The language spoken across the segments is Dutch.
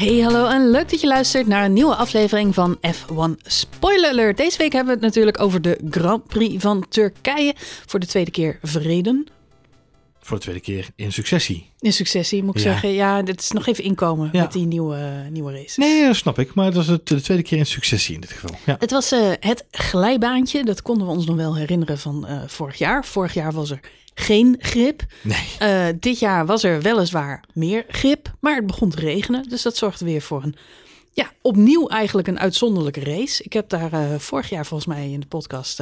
Hey, hallo en leuk dat je luistert naar een nieuwe aflevering van F1 Spoiler Alert. Deze week hebben we het natuurlijk over de Grand Prix van Turkije. Voor de tweede keer vreden. Voor de tweede keer in successie. In successie moet ik Ja. zeggen. Ja, dit is nog even inkomen Ja. met die nieuwe, nieuwe race. Nee, dat snap ik. Maar het was het de tweede keer in successie in dit geval. Ja. Het was eh, het glijbaantje. Dat konden we ons nog wel herinneren van eh, vorig jaar. Vorig jaar was er geen grip. Nee. Eh, dit jaar was er weliswaar meer grip, maar het begon te regenen. Dus dat zorgde weer voor een, ja, opnieuw eigenlijk een uitzonderlijke race. Ik heb daar vorig jaar volgens mij in de podcast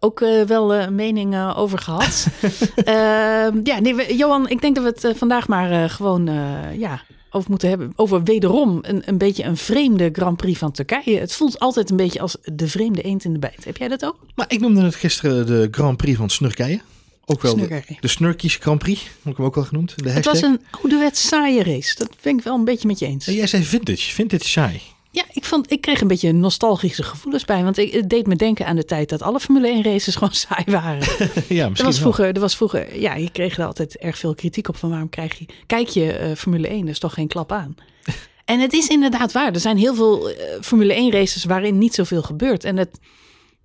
ook eh, wel eh, een mening eh, over gehad. Ehm, ja, nee, we- Johan, ik denk dat we het vandaag maar gewoon ja, over moeten hebben. Over wederom een, een beetje een vreemde Grand Prix van Turkije. Het voelt altijd een beetje als de vreemde eend in de bijt. Heb jij dat ook? Maar ik noemde het gisteren de Grand Prix van Snurkije. Ook wel de, de Snurkies Grand Prix. Heb ik hem ook wel genoemd. De Het hashtag. was een ouderwets saaie race. Dat ben ik wel een beetje met je eens. Ja, Jij zei vintage. Vintage saai. Ja, ik, vond, ik kreeg een beetje nostalgische gevoelens bij. Want ik, het deed me denken aan de tijd dat alle Formule 1 races gewoon saai waren. ja, Er misschien was, wel. vroeger, er was vroeger, ja, je kreeg er altijd erg veel kritiek op van waarom krijg je, kijk je eh, Formule 1, dus toch geen klap aan. En het is inderdaad waar. Er zijn heel veel eh, Formule 1 races waarin niet zoveel gebeurt. En het,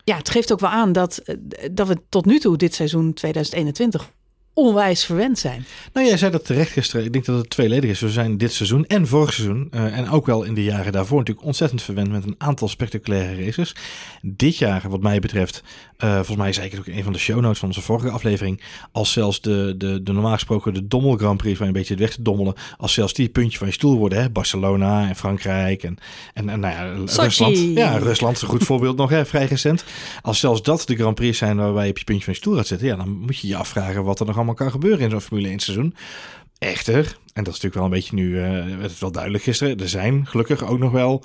ja, het geeft ook wel aan dat, eh, dat we tot nu toe dit seizoen 2021 onwijs verwend zijn. Nou, jij zei dat terecht gisteren. Ik denk dat het tweeledig is. We zijn dit seizoen en vorig seizoen eh, en ook wel in de jaren daarvoor natuurlijk ontzettend verwend met een aantal spectaculaire races. Dit jaar, wat mij betreft, eh, volgens mij zei ik het ook in een van de show notes van onze vorige aflevering, als zelfs de, de, de normaal gesproken de Dommel Grand Prix, waar je een beetje het weg te dommelen, als zelfs die puntje van je stoel worden, hè? Barcelona en Frankrijk en, en, en nou ja, Sochi. Rusland. Ja, Rusland is een goed voorbeeld nog, hè? vrij recent. Als zelfs dat de Grand Prix zijn waarbij je op je puntje van je stoel gaat zitten, ja, dan moet je je afvragen wat er nog allemaal kan gebeuren in zo'n Formule 1 seizoen. Echter, en dat is natuurlijk wel een beetje nu, eh werd het wel duidelijk gisteren, er zijn gelukkig ook nog wel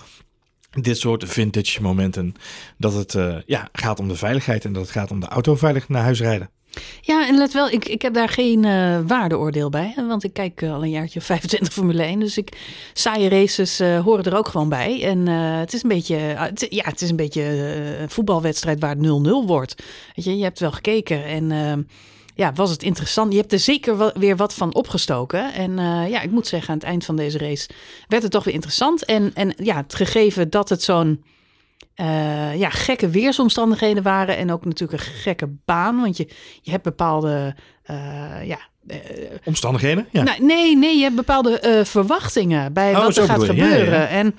dit soort vintage momenten. Dat het eh, ja, gaat om de veiligheid en dat het gaat om de auto veilig naar huis rijden. Ja, en let wel, ik, ik heb daar geen eh, waardeoordeel bij. Want ik kijk eh, al een jaartje of 25 Formule 1. Dus ik, saaie races eh, horen er ook gewoon bij. En eh, het is een beetje, eh, ja, het is een beetje eh, een voetbalwedstrijd waar het 0-0 wordt. Weet je, je hebt wel gekeken en ehm, ja, was het interessant. Je hebt er zeker wel, weer wat van opgestoken. En eh, ja, ik moet zeggen, aan het eind van deze race werd het toch weer interessant. En, en ja, het gegeven dat het zo'n eh, ja, gekke weersomstandigheden waren. En ook natuurlijk een gekke baan. Want je, je hebt bepaalde. eh, ja, Omstandigheden? Ja. nou, nee, nee, je hebt bepaalde verwachtingen bij Oh, wat er gaat. Ja, gebeuren. ja. En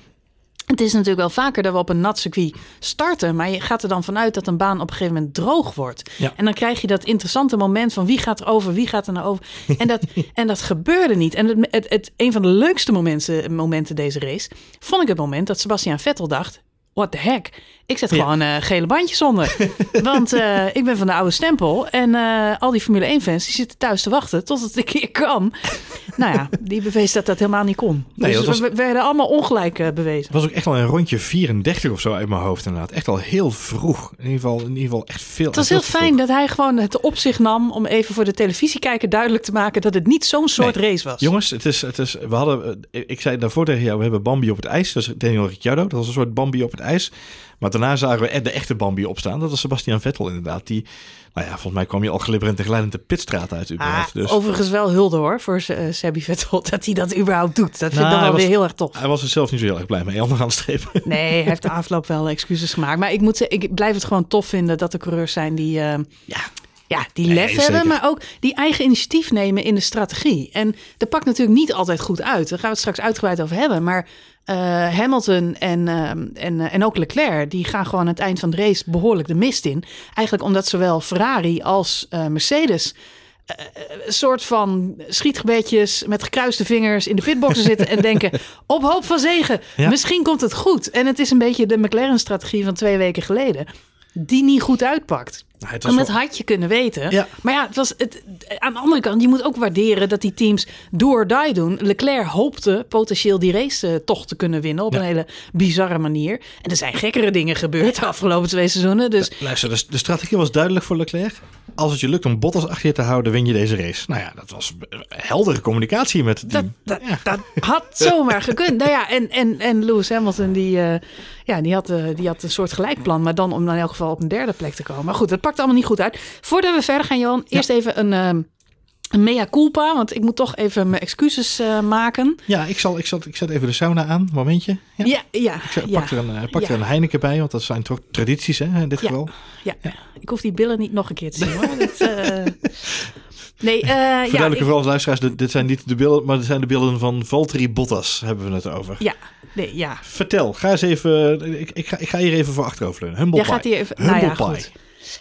het is natuurlijk wel vaker dat we op een nat circuit starten. Maar je gaat er dan vanuit dat een baan op een gegeven moment droog wordt. Ja. En dan krijg je dat interessante moment van wie gaat er over, wie gaat er nou over. En dat, en dat gebeurde niet. En het, het, het, een van de leukste momenten, momenten deze race vond ik het moment dat Sebastian Vettel dacht. What the heck? Ik zet Ja. gewoon eh, gele bandjes onder. Want eh, ik ben van de oude stempel. En eh, al die Formule 1 fans die zitten thuis te wachten tot het een keer kan. nou ja, die bewees dat dat helemaal niet kon. Nee, dus was- we we werden allemaal ongelijk bewezen. Het was ook echt al een rondje 34 of zo uit mijn hoofd inderdaad. Echt al heel vroeg. In ieder geval, in ieder geval echt veel. Het was heel fijn dat hij gewoon het op zich nam om even voor de televisiekijker duidelijk te maken dat het niet zo'n soort Nee. race was. Jongens, het is, het is, we hadden, ik zei daarvoor tegen jou, we hebben Bambi op het ijs. Dat is Daniel Ricciardo, dat was een soort Bambi op het ijs. Maar daarna zagen we de echte Bambi opstaan. Dat was Sebastian Vettel inderdaad. Die, nou ja, volgens mij kwam je al glibberend en glijdend de pitstraat uit. Ah, überhaupt. dus Overigens wel hulde hoor voor uh, Sebby Vettel dat hij dat überhaupt doet. Dat vind ik Nou, dan wel was- weer heel erg tof. hij was er zelf niet zo heel erg blij mee. Onderaan de streep. Nee, hij heeft de afloop wel excuses gemaakt. Maar ik moet ik blijf het gewoon tof vinden dat er coureurs zijn die, eh, Ja, ja, die Nee, lef zeker. hebben, maar ook die eigen initiatief nemen in de strategie. En dat pakt natuurlijk niet altijd goed uit. Daar gaan we het straks uitgebreid over hebben. Maar eh, Hamilton en, eh, en, eh, en ook Leclerc, die gaan gewoon aan het eind van de race behoorlijk de mist in. Eigenlijk omdat zowel Ferrari als eh, Mercedes eh, een soort van schietgebedjes met gekruiste vingers in de pitboxen zitten en denken op hoop van zegen. Ja. Misschien komt het goed. En het is een beetje de McLaren-strategie van twee weken geleden, die niet goed uitpakt. Nou, het was wel- had je kunnen weten. Ja. Maar ja, het was het, aan de andere kant, je moet ook waarderen dat die teams do or die doen. Leclerc hoopte potentieel die race eh, toch te kunnen winnen op Ja. een hele bizarre manier. En er zijn gekkere dingen gebeurd de afgelopen twee seizoenen. Dus Luister, de, de strategie was duidelijk voor Leclerc. Als het je lukt om Bottas achter je te houden, win je deze race. Nou ja, dat was heldere communicatie met het dat, team. dat, Ja. dat had zomaar gekund. Nou ja, en, en, en Lewis Hamilton, die, eh, ja, die, had, eh, die had een soort gelijkplan. Maar dan om dan in elk geval op een derde plek te komen. Maar goed, dat pakt allemaal niet goed uit. Voordat we verder gaan, Johan, eerst even een, een mea culpa, want ik moet toch even mijn excuses uh, maken. Ja, ik, zal, ik, zal, ik zet even de sauna aan, momentje. Ja, ja. ja ik zet, ja, pak, er, een, pak er een Heineken bij, want dat zijn toch tradities hè, in dit geval. Ja. ja. ik hoef die billen niet nog een keer te zien hoor. dat, uh... Nee, uh, ja, vooral als luisteraars, dit, dit zijn niet de beelden, maar dit zijn de beelden van Valtteri Bottas, hebben we het over. Ja, nee, ja. Vertel, ga eens even, ik, ik, ga, ik ga hier even voor achteroverleunen. Humble Jij pie. gaat hier even, Humble nou ja, pie. goed.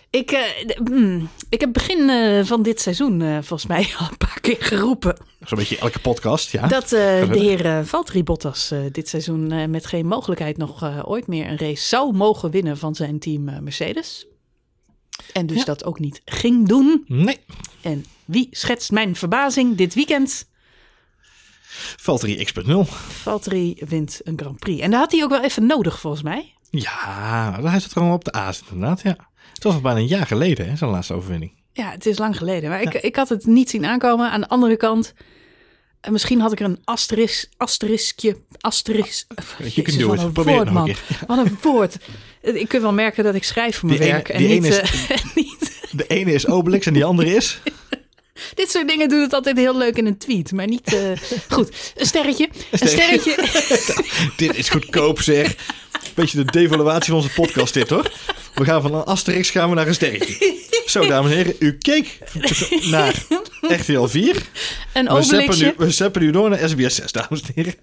Ik, uh, mm, ik heb begin uh, van dit seizoen uh, volgens mij al een paar keer geroepen. Zo'n beetje elke podcast, ja. Dat de heer Valtteri Bottas dit seizoen met geen mogelijkheid nog ooit meer een race zou mogen winnen van zijn team Mercedes. En dus Ja. dat ook niet ging doen. Nee, En wie schetst mijn verbazing dit weekend? Valtteri X.0. Valtteri wint een Grand Prix. En daar had hij ook wel even nodig volgens mij. Ja, hij zat er al op de A's inderdaad, ja. Het was al bijna een jaar geleden, hè, zijn laatste overwinning. Ja, het is lang geleden. Maar ik, ik had het niet zien aankomen. Aan de andere kant, eh, misschien had ik er een asterisk, asteriskje, asterisk... Je kunt doen het, een probeer het nog een keer. Wat een woord. Ik kun wel merken dat ik schrijf voor mijn Die ene- werk. en die niet, ene is- eh, niet... De ene is Obelix en die andere is... Dit soort dingen doet het altijd heel leuk in een tweet. Maar niet... eh, Goed, een sterretje. Een sterretje. Dit is goedkoop zeg. Beetje de devaluatie van onze podcast dit hoor. We gaan van een asterix gaan we naar een sterretje. Zo dames en heren, u keek naar RTL 4. Een We zappen, nu, obelixje. we zappen nu door naar SBS 6 dames en heren.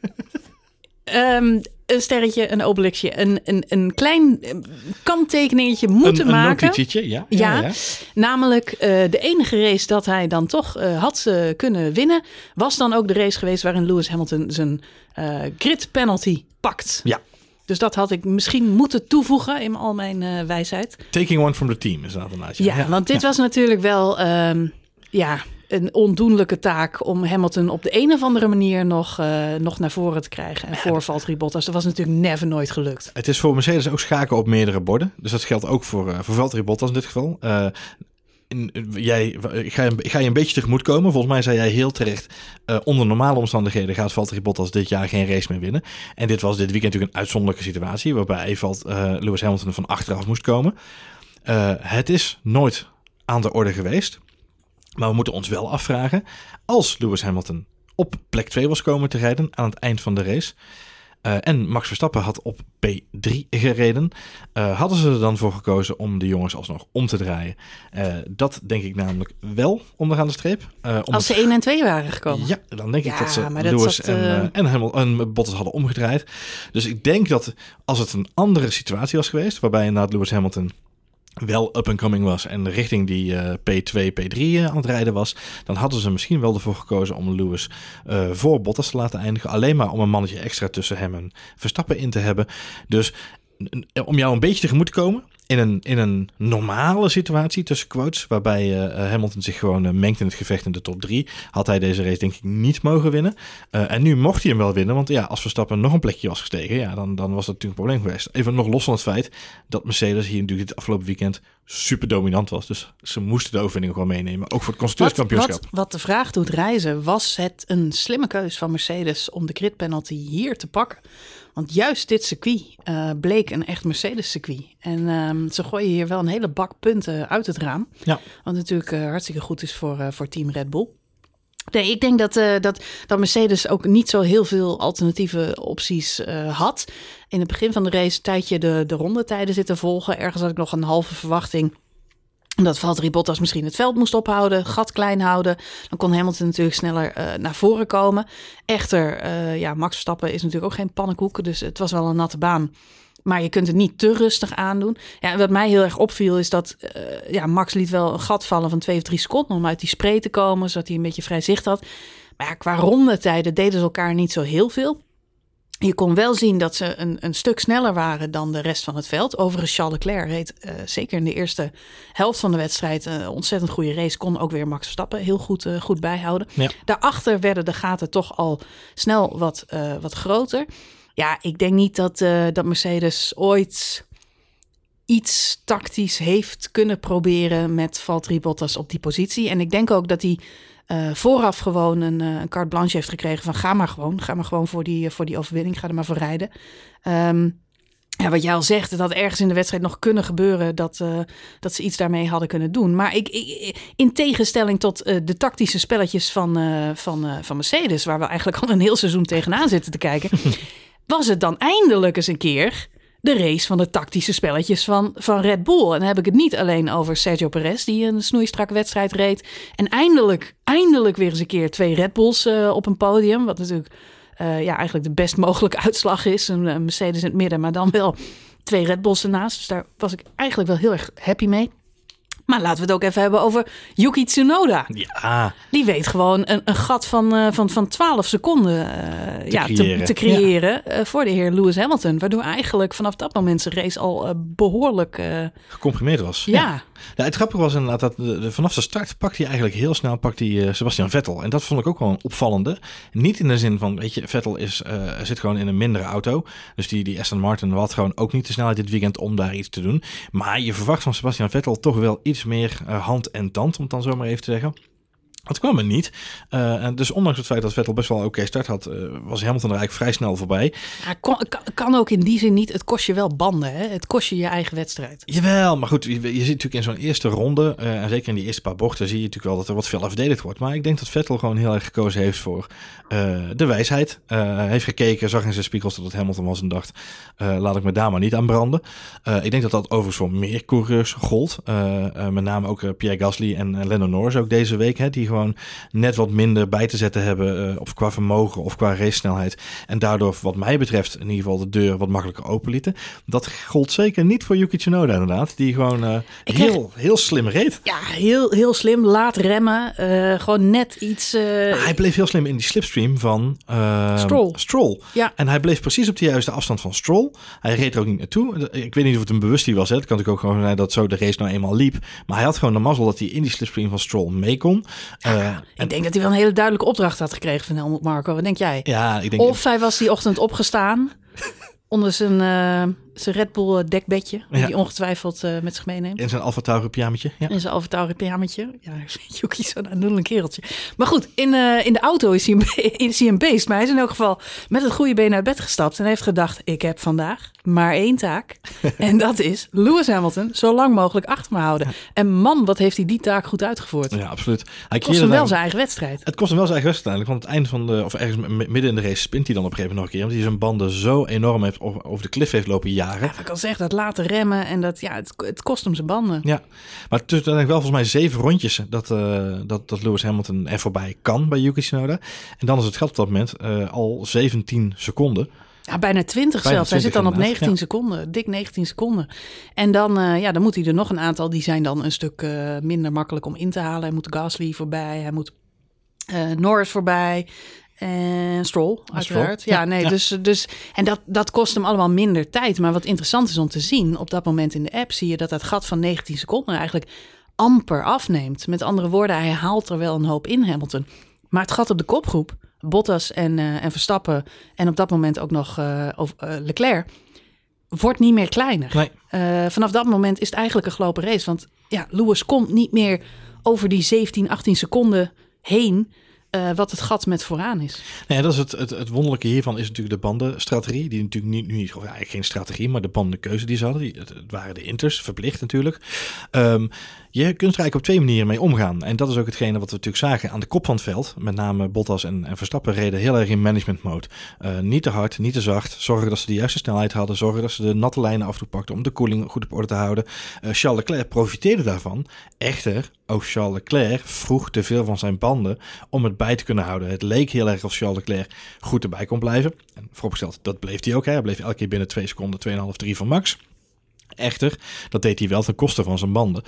Ehm, een sterretje, een obelixje. Een, een, een klein eh, kanttekeningetje moeten een, een maken. ja. ja, Ja. ja. Namelijk, eh, de enige race dat hij dan toch eh, had eh, kunnen winnen, was dan ook de race geweest waarin Lewis Hamilton zijn grid penalty pakt. Ja. Dus dat had ik misschien moeten toevoegen in al mijn eh, wijsheid. Taking one from the team is dat inderdaad. Ja, want dit was natuurlijk wel ehm, ja, een ondoenlijke taak om Hamilton op de een of andere manier nog, eh, nog naar voren te krijgen. En voor Valtteri Bottas. Dat was natuurlijk never nooit gelukt. Het is voor Mercedes ook schaken op meerdere borden. Dus dat geldt ook voor, eh voor Valtteri Bottas in dit geval. In- jij, ik, ga je, ik ga je een beetje tegemoet komen. Volgens mij zei jij heel terecht... eh, onder normale omstandigheden gaat Valtteri Bottas dit jaar geen race meer winnen. En dit was dit weekend natuurlijk een uitzonderlijke situatie... waarbij Valt, eh, Lewis Hamilton van achteraf moest komen. Eh, het is nooit aan de orde geweest. Maar we moeten ons wel afvragen... als Lewis Hamilton op plek 2 was komen te rijden aan het eind van de race... eh, en Max Verstappen had op P3 gereden. eh, hadden ze er dan voor gekozen om de jongens alsnog om te draaien? Eh, dat denk ik namelijk wel onderaan de streep. Om Als ze 1 en 2 waren gekomen. ja, dan denk ik dat ze dat Lewis zat, en, en, en Bottas hadden omgedraaid. Dus ik denk dat als het een andere situatie was geweest, waarbij inderdaad Lewis Hamilton wel up and coming was en richting die eh, P2, P3 eh, aan het rijden was, dan hadden ze misschien wel ervoor gekozen om Lewis eh, voor Bottas te laten eindigen. Alleen maar om een mannetje extra tussen hem en Verstappen in te hebben. Dus om jou een beetje tegemoet te komen. In een, in een normale situatie tussen quotes, waarbij eh, eh, Hamilton zich gewoon eh, mengt in het gevecht in de top 3, had hij deze race denk ik niet mogen winnen. En nu mocht hij hem wel winnen, want ja, als Verstappen nog een plekje was gestegen, ja, dan, dan was dat natuurlijk een probleem geweest. Even nog los van het feit dat Mercedes hier natuurlijk dit afgelopen weekend super dominant was. Dus ze moesten de overwinning gewoon meenemen, ook voor het constructeurskampioenschap. wat, wat de vraag doet reizen, was het een slimme keus van Mercedes om de grid penalty hier te pakken? Want juist dit circuit eh, bleek een echt Mercedes circuit. En ehm, ze gooien hier wel een hele bak punten uit het raam. Ja. Wat natuurlijk eh, hartstikke goed is voor, eh, voor team Red Bull. Nee, ik denk dat, eh, dat, dat Mercedes ook niet zo heel veel alternatieve opties eh, had. In het begin van de race een tijdje de, de rondetijden zitten volgen. Ergens had ik nog een halve verwachting dat Valtteri Bottas misschien het veld moest ophouden, gat klein houden. Dan kon Hamilton natuurlijk sneller eh, naar voren komen. Echter, ja, Max Verstappen is natuurlijk ook geen pannenkoek, dus het was wel een natte baan. Maar je kunt het niet te rustig aandoen. Ja, en wat mij heel erg opviel is dat eh, ja, Max liet wel een gat vallen van twee of drie seconden om uit die spray te komen, zodat hij een beetje vrij zicht had. Maar ja, qua rondetijden deden ze elkaar niet zo heel veel. Je kon wel zien dat ze een, een stuk sneller waren dan de rest van het veld. Overigens, Charles Leclerc reed eh, zeker in de eerste helft van de wedstrijd een ontzettend goede race. Kon ook weer Max Verstappen heel goed, eh, goed bijhouden. Ja. Daarachter werden de gaten toch al snel wat, eh, wat groter. Ja, ik denk niet dat, eh, dat Mercedes ooit iets tactisch heeft kunnen proberen met Valtteri Bottas op die positie. En ik denk ook dat hij eh, vooraf gewoon een, eh, een carte blanche heeft gekregen van ga maar gewoon. Ga maar gewoon voor die, voor die overwinning, ga er maar voor rijden. Ehm, ja, wat jij al zegt, het had ergens in de wedstrijd nog kunnen gebeuren dat, dat ze iets daarmee hadden kunnen doen. Maar ik, ik in tegenstelling tot de tactische spelletjes van, van, van Mercedes, waar we eigenlijk al een heel seizoen tegenaan zitten te kijken, was het dan eindelijk eens een keer de race van de tactische spelletjes van, van Red Bull. En dan heb ik het niet alleen over Sergio Perez, die een snoeistrakke wedstrijd reed. En eindelijk, eindelijk weer eens een keer twee Red Bulls op een podium. Wat natuurlijk uh, ja, eigenlijk de best mogelijke uitslag is. Een, een, Mercedes in het midden, maar dan wel twee Red Bulls ernaast. Dus daar was ik eigenlijk wel heel erg happy mee. Maar laten we het ook even hebben over Yuki Tsunoda. Ja. Die weet gewoon een, een gat van, uh, van, van 12 seconden uh, te ja, creëren, te, te creëren ja. uh, voor de heer Lewis Hamilton. Waardoor eigenlijk vanaf dat moment zijn race al behoorlijk... Gecomprimeerd was. Ja. ja. het grappige was inderdaad dat de, de, vanaf de start pakte hij eigenlijk heel snel pakte hij, Sebastian Vettel. En dat vond ik ook wel een opvallende. Niet in de zin van, weet je, Vettel is, zit gewoon in een mindere auto. Dus die, die Aston Martin had gewoon ook niet de snelheid dit weekend om daar iets te doen. Maar je verwacht van Sebastian Vettel toch wel iets iets meer uh, hand en tand, om het dan zo maar even te zeggen. Dat kwam er niet. Uh, en dus ondanks het feit dat Vettel best wel een oké start had, uh, was Hamilton er eigenlijk vrij snel voorbij. Ja, kon, kan, kan, ook in die zin niet. Het kost je wel banden. Hè? Het kost je je eigen wedstrijd. Jawel, maar goed, je, je ziet natuurlijk in zo'n eerste ronde, uh, en zeker in die eerste paar bochten, zie je natuurlijk wel dat er wat veel verdedigd wordt. Maar ik denk dat Vettel gewoon heel erg gekozen heeft voor de wijsheid. heeft gekeken, zag in zijn spiegels dat het Hamilton was en dacht, laat ik me daar maar niet aan branden. ik denk dat dat overigens voor meer coureurs gold. met name ook Pierre Gasly en Lennon Norris ook deze week, hè, die gewoon net wat minder bij te zetten hebben. Uh, of qua vermogen of qua racesnelheid. En daardoor, wat mij betreft, in ieder geval de deur wat makkelijker openlieten. Dat gold zeker niet voor Yuki Tsunoda inderdaad. Die gewoon uh, heel, heel slim reed. Ja, heel, heel slim. Laat remmen. Uh, gewoon net iets... Hij bleef heel slim in die slipstream van Stroll. Stroll. Ja. En hij bleef precies op de juiste afstand van Stroll. Hij reed er ook niet naartoe. Ik weet niet of het een bewustie was. Hè. Het kan natuurlijk ook gewoon zijn dat zo de race nou eenmaal liep. Maar hij had gewoon de mazzel dat hij in die slipstream van Stroll mee kon. Ja, ik denk dat hij wel een hele duidelijke opdracht had gekregen van Helmut Marco. Wat denk jij? Ja, ik denk of hij was die ochtend opgestaan onder zijn, uh, zijn Red Bull eh, dekbedje. Ja. Die ongetwijfeld uh, met zich meeneemt. In zijn Alfa Tauri pyjamaatje. Ja. In zijn Alfa Tauri pyjamaatje. Ja, Yuki zo'n een kereltje. Maar goed, in, uh, in de auto is hij, een, is hij een beest. Maar hij is in elk geval met het goede been uit bed gestapt. En heeft gedacht, ik heb vandaag maar één taak. en dat is Lewis Hamilton zo lang mogelijk achter me houden. Ja. En man, wat heeft hij die taak goed uitgevoerd. Ja, absoluut. Hij kost hem wel zijn eigen wedstrijd. Het kost hem wel zijn eigen wedstrijd. Want het einde van de, of ergens midden in de race spint hij dan op een gegeven moment nog een keer. Omdat hij zijn banden zo enorm heeft over de klif heeft lopen jagen. Ja, ik al zeg, dat laten remmen en dat, ja, het, het kost hem zijn banden. Ja, maar het is uiteindelijk wel volgens mij zeven rondjes dat, uh, dat, dat Lewis Hamilton er voorbij kan bij Yuki Tsunoda. En dan is het gat op dat moment uh, al 17 seconden. Ja, bijna 20 bijna zelfs. 20 hij zit dan op 19 ja. seconden, dik 19 seconden. En dan, uh, ja, dan moet hij er nog een aantal, die zijn dan een stuk uh, minder makkelijk om in te halen. Hij moet Gasly voorbij, hij moet uh, Norris voorbij. En Stroll, uiteraard. Stroll. Ja, ja, nee, ja. Dus, dus. En dat, dat kost hem allemaal minder tijd. Maar wat interessant is om te zien, op dat moment in de app zie je dat dat gat van 19 seconden eigenlijk amper afneemt. Met andere woorden, hij haalt er wel een hoop in, Hamilton. Maar het gat op de kopgroep, Bottas en, uh, en Verstappen en op dat moment ook nog uh, uh, Leclerc, wordt niet meer kleiner. Nee. vanaf dat moment is het eigenlijk een gelopen race. Want ja, Lewis komt niet meer over die 17, 18 seconden heen. Uh, wat het gat met vooraan is. Nee, dat is het, het, het wonderlijke hiervan is natuurlijk de bandenstrategie. Die natuurlijk niet, nu niet, of eigenlijk geen strategie, maar de bandenkeuze die ze hadden. Die, het, waren de inters, verplicht natuurlijk. Um, je kunt er eigenlijk op twee manieren mee omgaan. En dat is ook hetgene wat we natuurlijk zagen aan de kop van het veld. Met name Bottas en, en Verstappen reden heel erg in management mode. Uh, niet te hard, niet te zacht. Zorgen dat ze de juiste snelheid hadden. Zorgen dat ze de natte lijnen af om de koeling goed op orde te houden. Uh, Charles Leclerc profiteerde daarvan. Echter, ook Charles Leclerc vroeg te veel van zijn banden om het bij te kunnen houden. Het leek heel erg of Charles Leclerc goed erbij kon blijven. En vooropgesteld, dat bleef hij ook. Hè. Hij bleef elke keer binnen 2 seconden, 2,5, 3 van max. Echter, dat deed hij wel ten koste van zijn banden.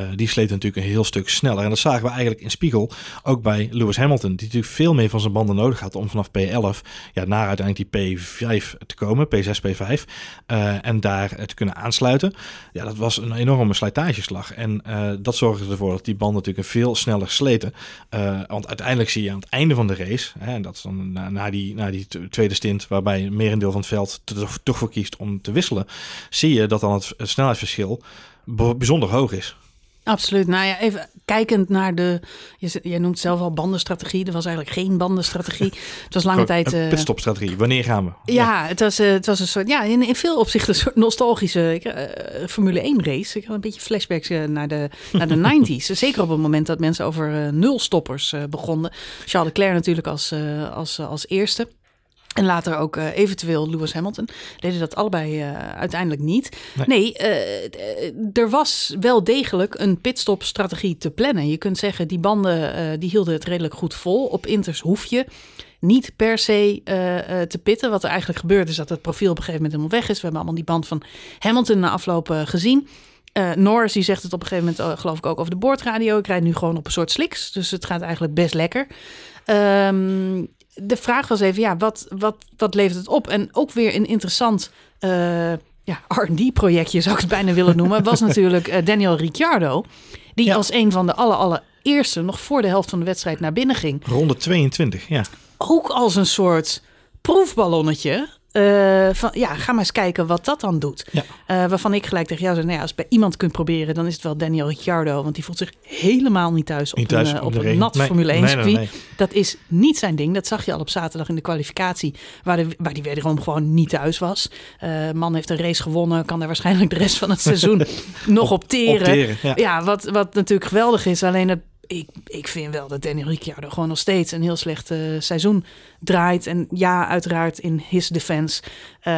Uh, die sleet natuurlijk een heel stuk sneller. En dat zagen we eigenlijk in spiegel ook bij Lewis Hamilton. Die natuurlijk veel meer van zijn banden nodig had om vanaf P11 ja, naar uiteindelijk die P5 te komen. P6, P5. Uh, en daar te kunnen aansluiten. Ja, dat was een enorme slijtageslag. En dat zorgde ervoor dat die banden natuurlijk veel sneller sleten. want uiteindelijk zie je aan het einde van de race. Hè, en dat is dan na, die, na die tweede stint waarbij een merendeel van het veld toch, toch voor kiest om te wisselen. Zie je dat dan het het snelheidsverschil bijzonder hoog is. Absoluut. Nou ja, even kijkend naar de, je, jij noemt zelf al bandenstrategie. Er was eigenlijk geen bandenstrategie. Het was lange tijd... Een eh, pitstopstrategie. Wanneer gaan we? ja, het was, eh, het was een soort, ja, in, in veel opzichten een soort nostalgische ik, eh, Formule 1 race. Ik had een beetje flashbacks naar de, naar de 90s. Zeker op het moment dat mensen over eh, nulstoppers begonnen. Charles Leclerc natuurlijk als, als, als eerste. En later ook eh, eventueel Lewis Hamilton. Deden dat allebei eh, uiteindelijk niet. Nee. Nee, eh, er was wel degelijk een pitstopstrategie te plannen. Je kunt zeggen, die banden die hielden het redelijk goed vol. Op Inters hoef je niet per se te pitten. Wat er eigenlijk gebeurt is dat het profiel op een gegeven moment helemaal weg is. We hebben allemaal die band van Hamilton na afloop gezien. Norris die zegt het op een gegeven moment, geloof ik ook over de boordradio. Ik rijd nu gewoon op een soort slicks. Dus het gaat eigenlijk best lekker. Ehm, de vraag was even, ja, wat, wat, wat levert het op? En ook weer een interessant eh, ja, R&D-projectje, zou ik het bijna willen noemen, was natuurlijk eh, Daniel Ricciardo. Die Ja. als een van de aller, allereerste, nog voor de helft van de wedstrijd, naar binnen ging. Ronde 22, ja. Ook als een soort proefballonnetje. Eh, van, ja, ga maar eens kijken wat dat dan doet. Ja. Eh, waarvan ik gelijk tegen jou zei, nou ja, als je bij iemand kunt proberen, dan is het wel Daniel Ricciardo. Want die voelt zich helemaal niet thuis op Niet thuis een, eh, op een nat Nee, Formule 1 nee, nee, circuit. nee. Dat is niet zijn ding. Dat zag je al op zaterdag in de kwalificatie, waar, de, waar die wederom gewoon niet thuis was. Eh man heeft een race gewonnen, kan daar waarschijnlijk de rest van het seizoen nog op teren. Ja, wat, wat natuurlijk geweldig is. Alleen het, ik, ik vind wel dat Daniel Ricciardo gewoon nog steeds een heel slecht eh, seizoen draait. En ja, uiteraard in his defense. eh,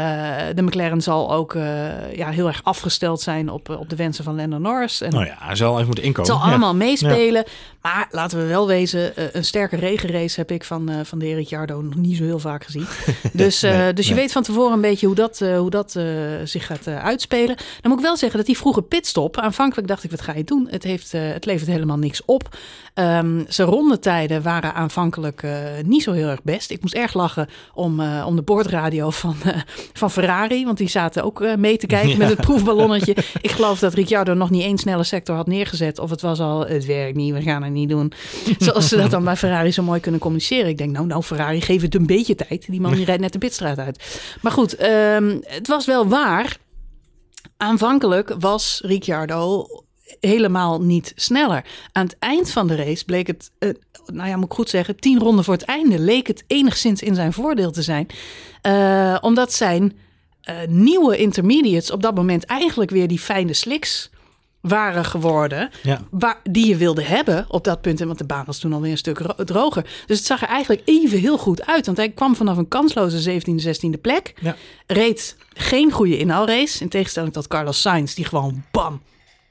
de McLaren zal ook eh, ja, heel erg afgesteld zijn op, op de wensen van Lando Norris. En Nou ja, hij zal even moeten het inkomen. zal Ja. allemaal meespelen. Maar laten we wel wezen, een sterke regenrace heb ik van, van de heer Ricciardo nog niet zo heel vaak gezien. Dus, Nee, dus je weet van tevoren een beetje hoe dat, hoe dat zich gaat uitspelen. Dan moet ik wel zeggen dat die vroege pitstop, aanvankelijk dacht ik, wat ga je doen? Het, heeft, het levert helemaal niks op. Ehm, zijn rondetijden waren aanvankelijk eh, niet zo heel erg best. Ik moest erg lachen om, eh, om de boordradio van, eh, van Ferrari. Want die zaten ook mee te kijken Ja. met het proefballonnetje. Ik geloof dat Ricciardo nog niet één snelle sector had neergezet. Of het was al, het werkt niet, we gaan het niet doen. Zoals ze dat dan bij Ferrari zo mooi kunnen communiceren. Ik denk, nou, nou Ferrari, geef het een beetje tijd. Die man die rijdt net de pitstraat uit. Maar goed, ehm, het was wel waar. Aanvankelijk was Ricciardo helemaal niet sneller. Aan het eind van de race bleek het, eh, nou ja, moet ik goed zeggen, tien ronden voor het einde leek het enigszins in zijn voordeel te zijn. Eh, omdat zijn eh, nieuwe intermediates op dat moment eigenlijk weer die fijne slicks waren geworden. Ja. Waar, die je wilde hebben op dat punt. En Want de baan was toen alweer een stuk ro- droger. Dus het zag er eigenlijk even heel goed uit. Want hij kwam vanaf een kansloze 17e, 16e plek. Ja. Reed geen goede inhaalrace. In tegenstelling tot Carlos Sainz. Die gewoon bam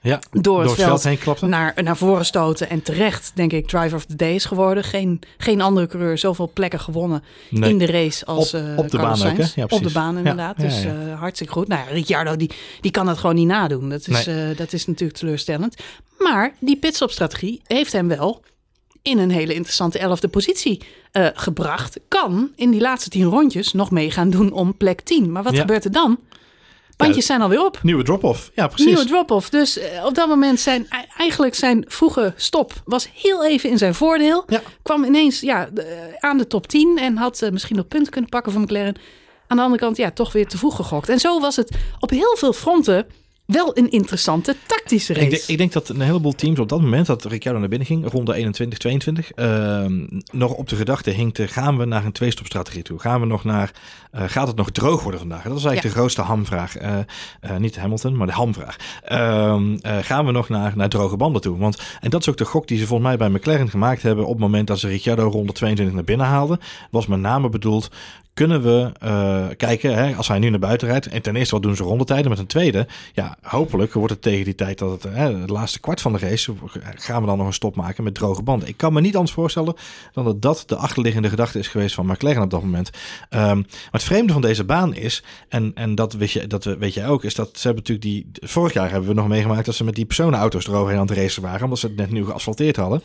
Ja, door, het, veld heen klapte. naar, naar voren stoten. En terecht, denk ik, driver of the day is geworden. Geen, geen andere coureur zoveel plekken gewonnen Nee. in de race als Op- eh, op de Carlos baan ook, Sainz. hè? Ja, op de baan inderdaad. ja, dus eh, hartstikke goed. Nou ja, Ricciardo die, die kan dat gewoon niet nadoen. Dat is, eh, dat is natuurlijk teleurstellend. Maar die pitstopstrategie heeft hem wel in een hele interessante elfde positie gebracht. Kan in die laatste tien rondjes nog mee gaan doen om plek 10. Maar wat Ja. gebeurt er dan? Bandjes zijn alweer op. Nieuwe drop-off. Ja, precies. Nieuwe drop-off. Dus eh, op dat moment zijn eigenlijk zijn vroege stop was heel even in zijn voordeel. Ja. Kwam ineens ja, de- eh, aan de top 10 en had eh, misschien nog punten kunnen pakken van McLaren. Aan de andere kant ja, toch weer te vroeg gegokt. En zo was het op heel veel fronten wel een interessante tactische race. Ik, denk- ik denk dat een heleboel teams op dat moment dat Ricciardo naar binnen ging, ronde 21, 22, ehm, nog op de gedachte hinkte, gaan we naar een twee-stopstrategie toe? Gaan we nog naar, eh, gaat het nog droog worden vandaag? Dat is eigenlijk Ja. de grootste hamvraag. Eh, niet Hamilton, maar de hamvraag. Ehm, eh, gaan we nog naar, naar droge banden toe? Want, en dat is ook de gok die ze volgens mij bij McLaren gemaakt hebben op het moment dat ze Ricciardo ronde 22 naar binnen haalden. Was met name bedoeld, kunnen we kijken, hè, als hij nu naar buiten rijdt. En ten eerste, wat doen ze rondetijden? Met een tweede, ja, hopelijk wordt het tegen die tijd dat het, hè, laatste kwart van de race, gaan we dan nog een stop maken met droge banden. Ik kan me niet anders voorstellen dan dat dat de achterliggende gedachte is geweest van McLaren op dat moment. Ehm, maar het vreemde van deze baan is, en, en dat, weet je, dat weet jij ook, is dat ze hebben natuurlijk die, vorig jaar hebben we nog meegemaakt dat ze met die personenauto's eroverheen aan het racen waren, omdat ze het net nieuw geasfalteerd hadden.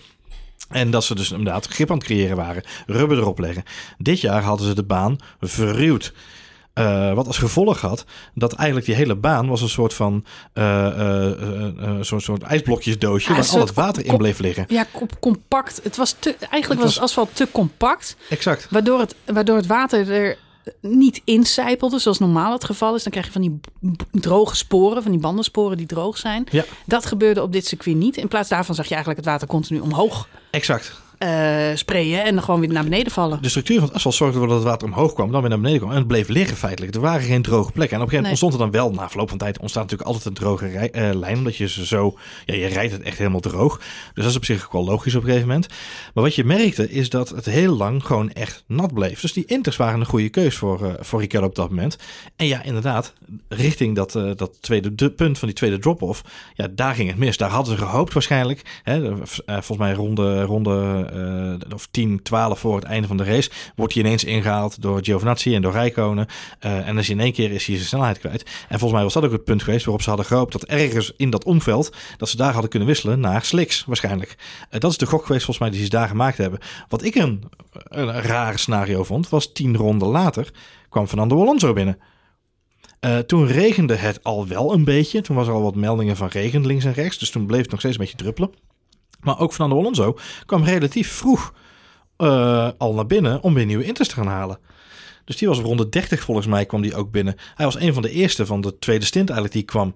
En dat ze dus inderdaad grip aan het creëren waren. Rubber erop leggen. Dit jaar hadden ze de baan verruwd. Eh, wat als gevolg had dat eigenlijk die hele baan was een soort van eh, eh, zo'n soort ijsblokjesdoosje Ja, waar al het water in bleef liggen. Ja, com- compact. Het was te, eigenlijk Het was het asfalt te compact. Exact. Waardoor het, waardoor het water er niet incijpelde, zoals normaal het geval is. Dan krijg je van die droge sporen, van die bandensporen die droog zijn. Ja. Dat gebeurde op dit circuit niet. In plaats daarvan zag je eigenlijk het water continu omhoog Exact. Eh, sprayen en dan gewoon weer naar beneden vallen. De structuur van het asfalt zorgde ervoor dat het water omhoog kwam, dan weer naar beneden kwam. En het bleef liggen feitelijk. Er waren geen droge plekken. En op een gegeven moment Nee. ontstond er dan wel, na verloop van tijd, ontstaat natuurlijk altijd een droge rij- eh, lijn. Omdat je ze zo, ja, je rijdt het echt helemaal droog. Dus dat is op zich ook wel logisch op een gegeven moment. Maar wat je merkte is dat het heel lang gewoon echt nat bleef. Dus die inters waren een goede keus voor, eh voor Ricciardo op dat moment. En ja, inderdaad, richting dat, dat tweede de punt van die tweede drop-off, ja, daar ging het mis. Daar hadden ze gehoopt waarschijnlijk. Hè, volgens mij ronde, ronde eh, of 10, 12 voor het einde van de race, wordt hij ineens ingehaald door Giovinazzi en door Rijkonen. Eh, en dus in één keer is hij zijn snelheid kwijt. En volgens mij was dat ook het punt geweest waarop ze hadden gehoopt dat ergens in dat omveld, dat ze daar hadden kunnen wisselen naar slicks waarschijnlijk. Eh, dat is de gok geweest volgens mij die ze daar gemaakt hebben. Wat ik een, een raar scenario vond, was tien ronden later kwam Fernando Alonso binnen. Eh, toen regende het al wel een beetje. Toen was er al wat meldingen van regen links en rechts. Dus toen bleef het nog steeds een beetje druppelen. Maar ook Fernando Alonso kwam relatief vroeg eh, al naar binnen om weer nieuwe inters te gaan halen. Dus die was op ronde 30 volgens mij kwam die ook binnen. Hij was een van de eerste van de tweede stint eigenlijk die kwam.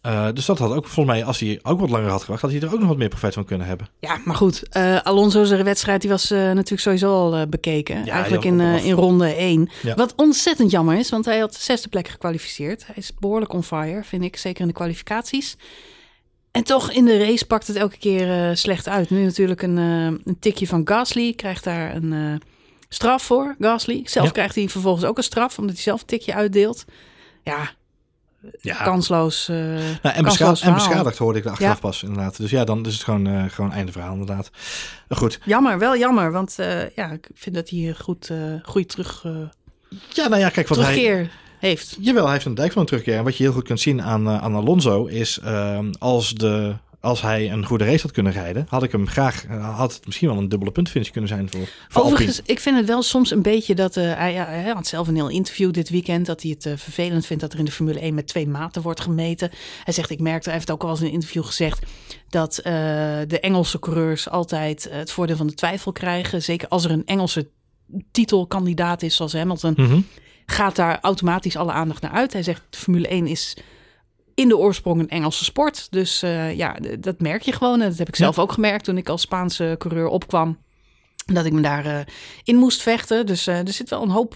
Eh, dus dat had ook volgens mij, als hij ook wat langer had gewacht, had hij er ook nog wat meer profijt van kunnen hebben. Ja, maar goed. eh Alonso's wedstrijd die was natuurlijk sowieso al bekeken. Ja, Eigenlijk in, in ronde 1. Ja. Wat ontzettend jammer is, want hij had de zesde plek gekwalificeerd. Hij is behoorlijk on fire, vind ik. Zeker in de kwalificaties. En toch in de race pakt het elke keer eh, slecht uit. Nu natuurlijk een, eh, een tikje van Gasly. Krijgt daar een eh, straf voor, Gasly. Zelf Ja. krijgt hij vervolgens ook een straf, omdat hij zelf een tikje uitdeelt. Ja, Ja, kansloos. Nou, en, kansloos beschadigd hoorde ik de achteraf Ja. pas inderdaad. Dus ja, dan is het gewoon, gewoon einde verhaal inderdaad. Goed, Jammer, wel jammer. Want ja, ik vind dat hij goed, goede terug, ja, nou ja, kijk wat hij... heeft. Jawel, hij heeft een dijk van een terugkeer. En wat je heel goed kunt zien aan, eh, aan Alonso is ehm, als, de, als hij een goede race had kunnen rijden, had ik hem graag, eh, had het misschien wel een dubbele puntfinish kunnen zijn voor, voor Overigens, Alpine. ik vind het wel soms een beetje dat eh, hij, had zelf een heel interview dit weekend dat hij het vervelend vindt dat er in de Formule 1 met twee maten wordt gemeten. Hij zegt, ik merkte, hij heeft ook al eens in een interview gezegd dat de Engelse coureurs altijd het voordeel van de twijfel krijgen. Zeker als er een Engelse titelkandidaat is zoals Hamilton, Mhm. Gaat daar automatisch alle aandacht naar uit. Hij zegt, Formule 1 is in de oorsprong een Engelse sport. Dus eh, ja, dat merk je gewoon. En dat heb ik Ja. zelf ook gemerkt toen ik als Spaanse coureur opkwam. Dat ik me daar eh, in moest vechten. Dus eh, er zit wel een hoop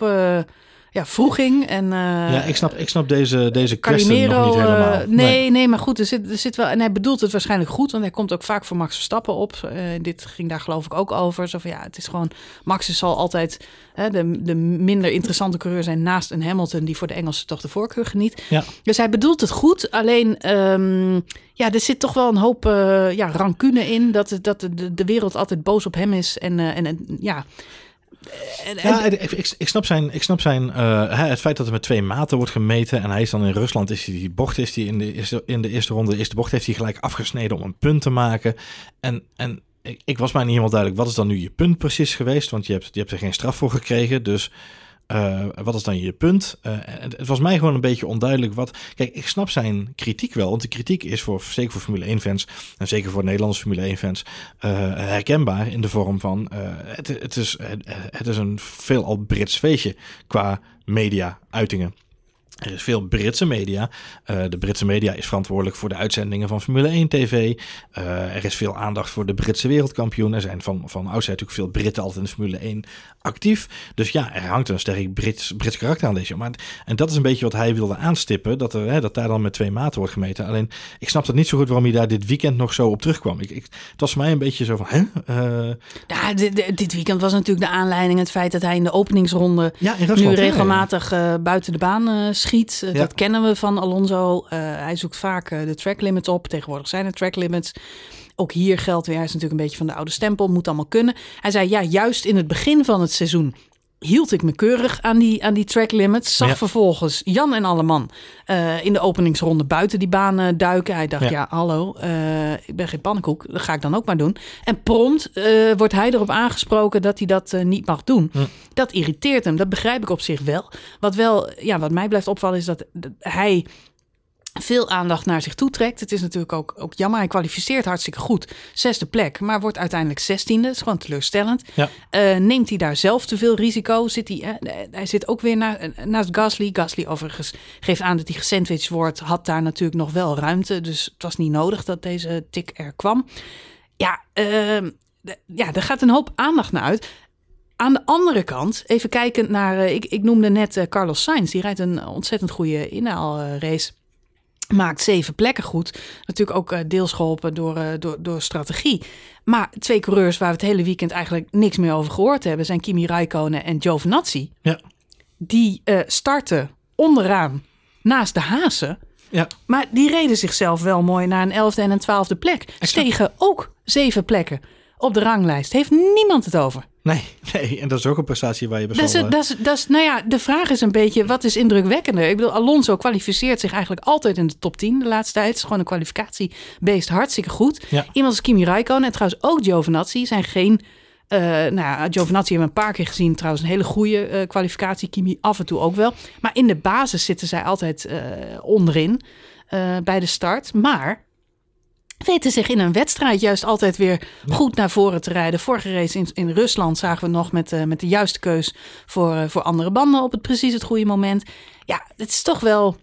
ja, vroeging. En, eh, ja, ik snap, ik snap deze, deze kwestie nog niet eh, helemaal. nee, nee, maar goed, er zit, er zit wel. En hij bedoelt het waarschijnlijk goed, want hij komt ook vaak voor Max Verstappen op. Eh, dit ging daar geloof ik ook over. Zo van ja, het is gewoon. Max is zal altijd hè, de, de minder interessante coureur zijn naast een Hamilton die voor de Engelsen toch de voorkeur geniet. Ja. Dus hij bedoelt het goed. Alleen, ehm, ja, er zit toch wel een hoop ja, rancune in. Dat, het- dat de, de wereld altijd boos op hem is. En, en, en ja. En, en- Ja, ik, ik, ik snap zijn, ik snap zijn eh, het feit dat er met twee maten wordt gemeten en hij is dan in Rusland, is hij die bocht is die in de eerste, in de eerste ronde, de eerste bocht heeft hij gelijk afgesneden om een punt te maken. En, en ik, ik was mij niet helemaal duidelijk, wat is dan nu je punt precies geweest? Want je hebt, je hebt er geen straf voor gekregen, dus eh, wat is dan je punt? Eh, het, was mij gewoon een beetje onduidelijk wat. Kijk, ik snap zijn kritiek wel, want de kritiek is voor, zeker voor Formule 1-fans en zeker voor Nederlandse Formule 1-fans eh, herkenbaar in de vorm van het, het, is, het, het is een veelal Brits feestje qua media-uitingen. Er is veel Britse media. Eh, de Britse media is verantwoordelijk voor de uitzendingen van Formule 1 TV. Eh, er is veel aandacht voor de Britse wereldkampioen. Er zijn van, van oudsher natuurlijk veel Britten altijd in de Formule 1 actief. Dus ja, er hangt een sterk Brits, Brits karakter aan deze. Maar, en dat is een beetje wat hij wilde aanstippen. Dat, er, hè, dat daar dan met twee maten wordt gemeten. Alleen, ik snap het niet zo goed waarom hij daar dit weekend nog zo op terugkwam. Ik, ik, het was voor mij een beetje zo van... Hè? Eh, ja, dit, weekend was natuurlijk de aanleiding het feit dat hij in de openingsronde ja, in nu regelmatig buiten de baan schiet. Eh, Ja. Dat kennen we van Alonso. Eh, hij zoekt vaak eh, de track limits op. Tegenwoordig zijn er track limits. Ook hier geldt weer, hij is natuurlijk een beetje van de oude stempel, moet allemaal kunnen. Hij zei, ja, juist in het begin van het seizoen hield ik me keurig aan die, aan die track limits. Zag Ja. vervolgens Jan en Alleman eh in de openingsronde buiten die baan eh, duiken. Hij dacht, ja, Ja. hallo, eh, ik ben geen pannenkoek, dat ga ik dan ook maar doen. En prompt wordt hij erop aangesproken dat hij dat niet mag doen. Hm. Dat irriteert hem, dat begrijp ik op zich wel. Wat wel, ja, wat mij blijft opvallen is dat hij veel aandacht naar zich toe trekt. Het is natuurlijk ook, ook jammer. Hij kwalificeert hartstikke goed. Zesde plek, maar wordt uiteindelijk zestiende. Dat is gewoon teleurstellend. Ja. Eh, neemt hij daar zelf te veel risico? Zit hij, eh, hij zit ook weer na, naast Gasly. Gasly overigens geeft aan dat hij gesandwiched wordt. Had daar natuurlijk nog wel ruimte. Dus het was niet nodig dat deze tik er kwam. Ja, ehm, ja, er gaat een hoop aandacht naar uit. Aan de andere kant, even kijken naar... eh, ik, ik noemde net eh, Carlos Sainz. Die rijdt een ontzettend goede inhaalrace. Maakt zeven plekken goed. Natuurlijk ook eh, deels geholpen door, eh, door, door strategie. Maar twee coureurs waar we het hele weekend eigenlijk niks meer over gehoord hebben... zijn Kimi Räikkönen en Giovinazzi. Ja. Die eh, starten onderaan naast de Hazen... Ja, Maar die reden zichzelf wel mooi naar een elfde en een twaalfde plek. Stegen ook zeven plekken op de ranglijst. Heeft niemand het over. nee, nee. En dat is ook een prestatie waar je best Dat is, dat is, dat is, nou ja, de vraag is een beetje, wat is indrukwekkender? Ik bedoel, Alonso kwalificeert zich eigenlijk altijd in de top 10 de laatste tijd. Het is gewoon een kwalificatiebeest, hartstikke goed. Ja. Iemand als Kimi Räikkönen en trouwens ook Giovinazzi zijn geen... eh nou ja, Giovinazzi hebben we een paar keer gezien. Trouwens een hele goede eh, kwalificatie. Kimi af en toe ook wel. Maar in de basis zitten zij altijd eh, onderin bij de start. Maar weten zich in een wedstrijd juist altijd weer goed naar voren te rijden. Vorige race in, in Rusland zagen we nog met, eh, met de juiste keus voor, eh, voor andere banden op het precies het goede moment. Ja, het is toch wel.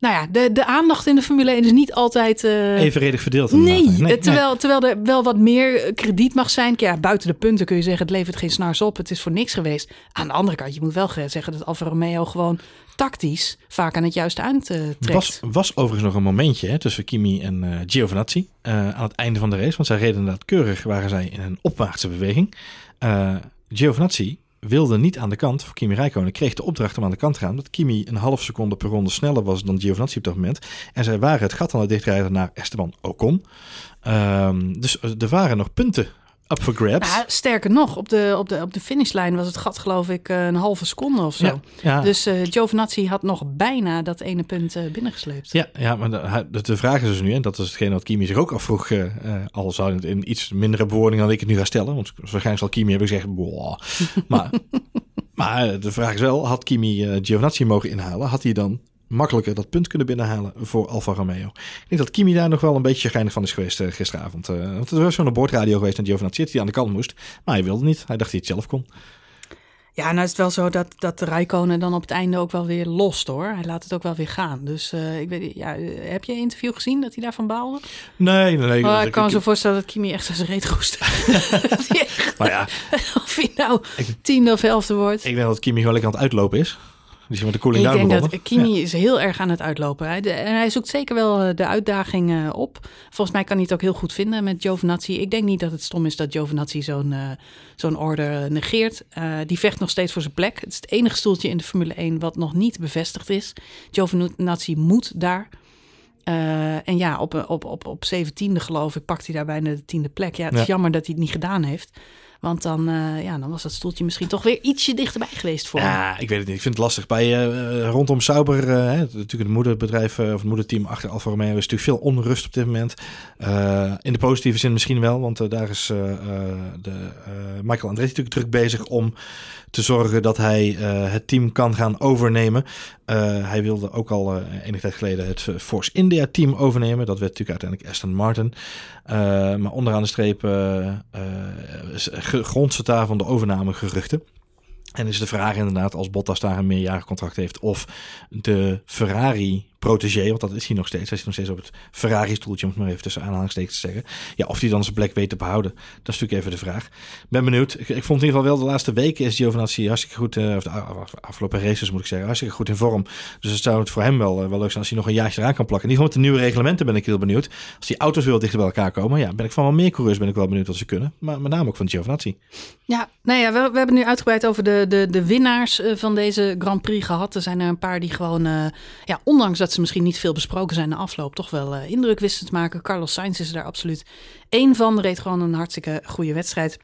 Nou ja, de, de aandacht in de Formule 1 is niet altijd. eh, Evenredig verdeeld. Nee, eh, terwijl, terwijl er wel wat meer krediet mag zijn. Ja, buiten de punten kun je zeggen, het levert geen snars op. Het is voor niks geweest. Aan de andere kant, je moet wel ge- zeggen dat Alfa Romeo gewoon tactisch vaak aan het juiste eind eh, trekt. was, was overigens nog een momentje hè, tussen Kimi en eh Giovinazzi eh, aan het einde van de race. Want zij reden inderdaad keurig, waren zij in een opwaartse beweging. Eh Giovinazzi wilde niet aan de kant voor Kimi Räikkönen. Kreeg de opdracht om aan de kant te gaan. Omdat Kimi een half seconde per ronde sneller was dan Giovinazzi op dat moment. En zij waren het gat aan het dichtrijden naar Esteban Ocon. Ehm, dus er waren nog punten up for grabs. Ja, sterker nog, op de, op, de, op de finishlijn was het gat geloof ik eh, een halve seconde of zo. ja, ja. Dus Giovinazzi had nog bijna dat ene punt eh, binnengesleept. Ja, ja maar de, de- vraag is dus nu, en dat is hetgeen wat Kimi zich ook afvroeg, eh, al zou het in iets mindere bewoordingen dan ik het nu ga stellen, want waarschijnlijk zal Kimi hebben gezegd, boah. maar, maar de vraag is wel, had Kimi Giovinazzi mogen inhalen, had hij dan makkelijker dat punt kunnen binnenhalen voor Alfa Romeo? Ik denk dat Kimi daar nog wel een beetje chagrijnig van is geweest eh, gisteravond. Eh, want er was zo'n boordradio geweest naar Giovinazzi, hij aan de kant moest, maar hij wilde niet. Hij dacht dat hij het zelf kon. Ja, nou is het wel zo dat, dat de Rijkonen dan op het einde ook wel weer lost hoor. Hij laat het ook wel weer gaan. Dus eh, ik weet ja, heb je een interview gezien dat hij daarvan baalde? Nee, nee, nee. Oh, ik kan me zo voorstellen dat Kimi echt zijn reet roest. Maar ja, of hij nou tiende of elfde wordt. ik denk dat Kimi gewoon lekker aan het uitlopen is. Die is met de cooling Ik denk begonnen. dat Kimi is heel erg aan het uitlopen. Hij, de- en hij zoekt zeker wel eh, de uitdaging eh, op. Volgens mij kan hij het ook heel goed vinden met Giovinazzi. Ik denk niet dat het stom is dat Giovinazzi zo'n eh, zo'n order negeert. Die vecht nog steeds voor zijn plek. Het is het enige stoeltje in de Formule 1 wat nog niet bevestigd is. Giovinazzi moet daar. En ja, op, op, op, op 17e geloof ik pakt hij daar bijna de tiende plek. Ja, het is Ja. jammer dat hij het niet gedaan heeft. Want dan, eh, ja, dan was dat stoeltje misschien toch weer ietsje dichterbij geweest voor. Ja, ik weet het niet. Ik vind het lastig. Bij, eh, rondom Sauber, eh, hè, natuurlijk het moederbedrijf of het moederteam achter Alfa Romeo, is natuurlijk veel onrust op dit moment. In de positieve zin misschien wel, want daar is de, Michael Andretti natuurlijk druk bezig om te zorgen dat hij het team kan gaan overnemen. Hij wilde ook al enige tijd geleden het Force India team overnemen. Dat werd natuurlijk uiteindelijk Aston Martin. Maar onderaan de streep grondst daar van de overnamegeruchten. En is de vraag inderdaad, als Bottas daar een meerjarig contract heeft, of de Ferrari protégé, want dat is hij nog steeds, hij zit nog steeds op het Ferrari-stoeltje, om het maar even tussen aanhalingstekens te zeggen. Ja, of hij dan zijn plek weet te behouden, dat is natuurlijk even de vraag. Ben benieuwd. Ik, ik vond in ieder geval wel de laatste weken is Giovinazzi hartstikke goed, eh, of de afgelopen races moet ik zeggen, hartstikke goed in vorm. Dus het zou het voor hem wel, eh, wel leuk zijn als hij nog een jaartje eraan kan plakken. In ieder geval met de nieuwe reglementen ben ik heel benieuwd. Als die auto's veel dichter bij elkaar komen, ja, ben ik van wel meer coureurs ben ik wel benieuwd wat ze kunnen. Maar met name ook van Giovinazzi. Ja, nou ja, we, we hebben nu uitgebreid over de, de, de winnaars eh, van deze Grand Prix gehad. Er zijn er een paar die gewoon, ja, ondanks dat ze misschien niet veel besproken zijn na afloop, toch wel eh, indruk wisten te maken. Carlos Sainz is er daar absoluut één van. Reed gewoon een hartstikke goede wedstrijd.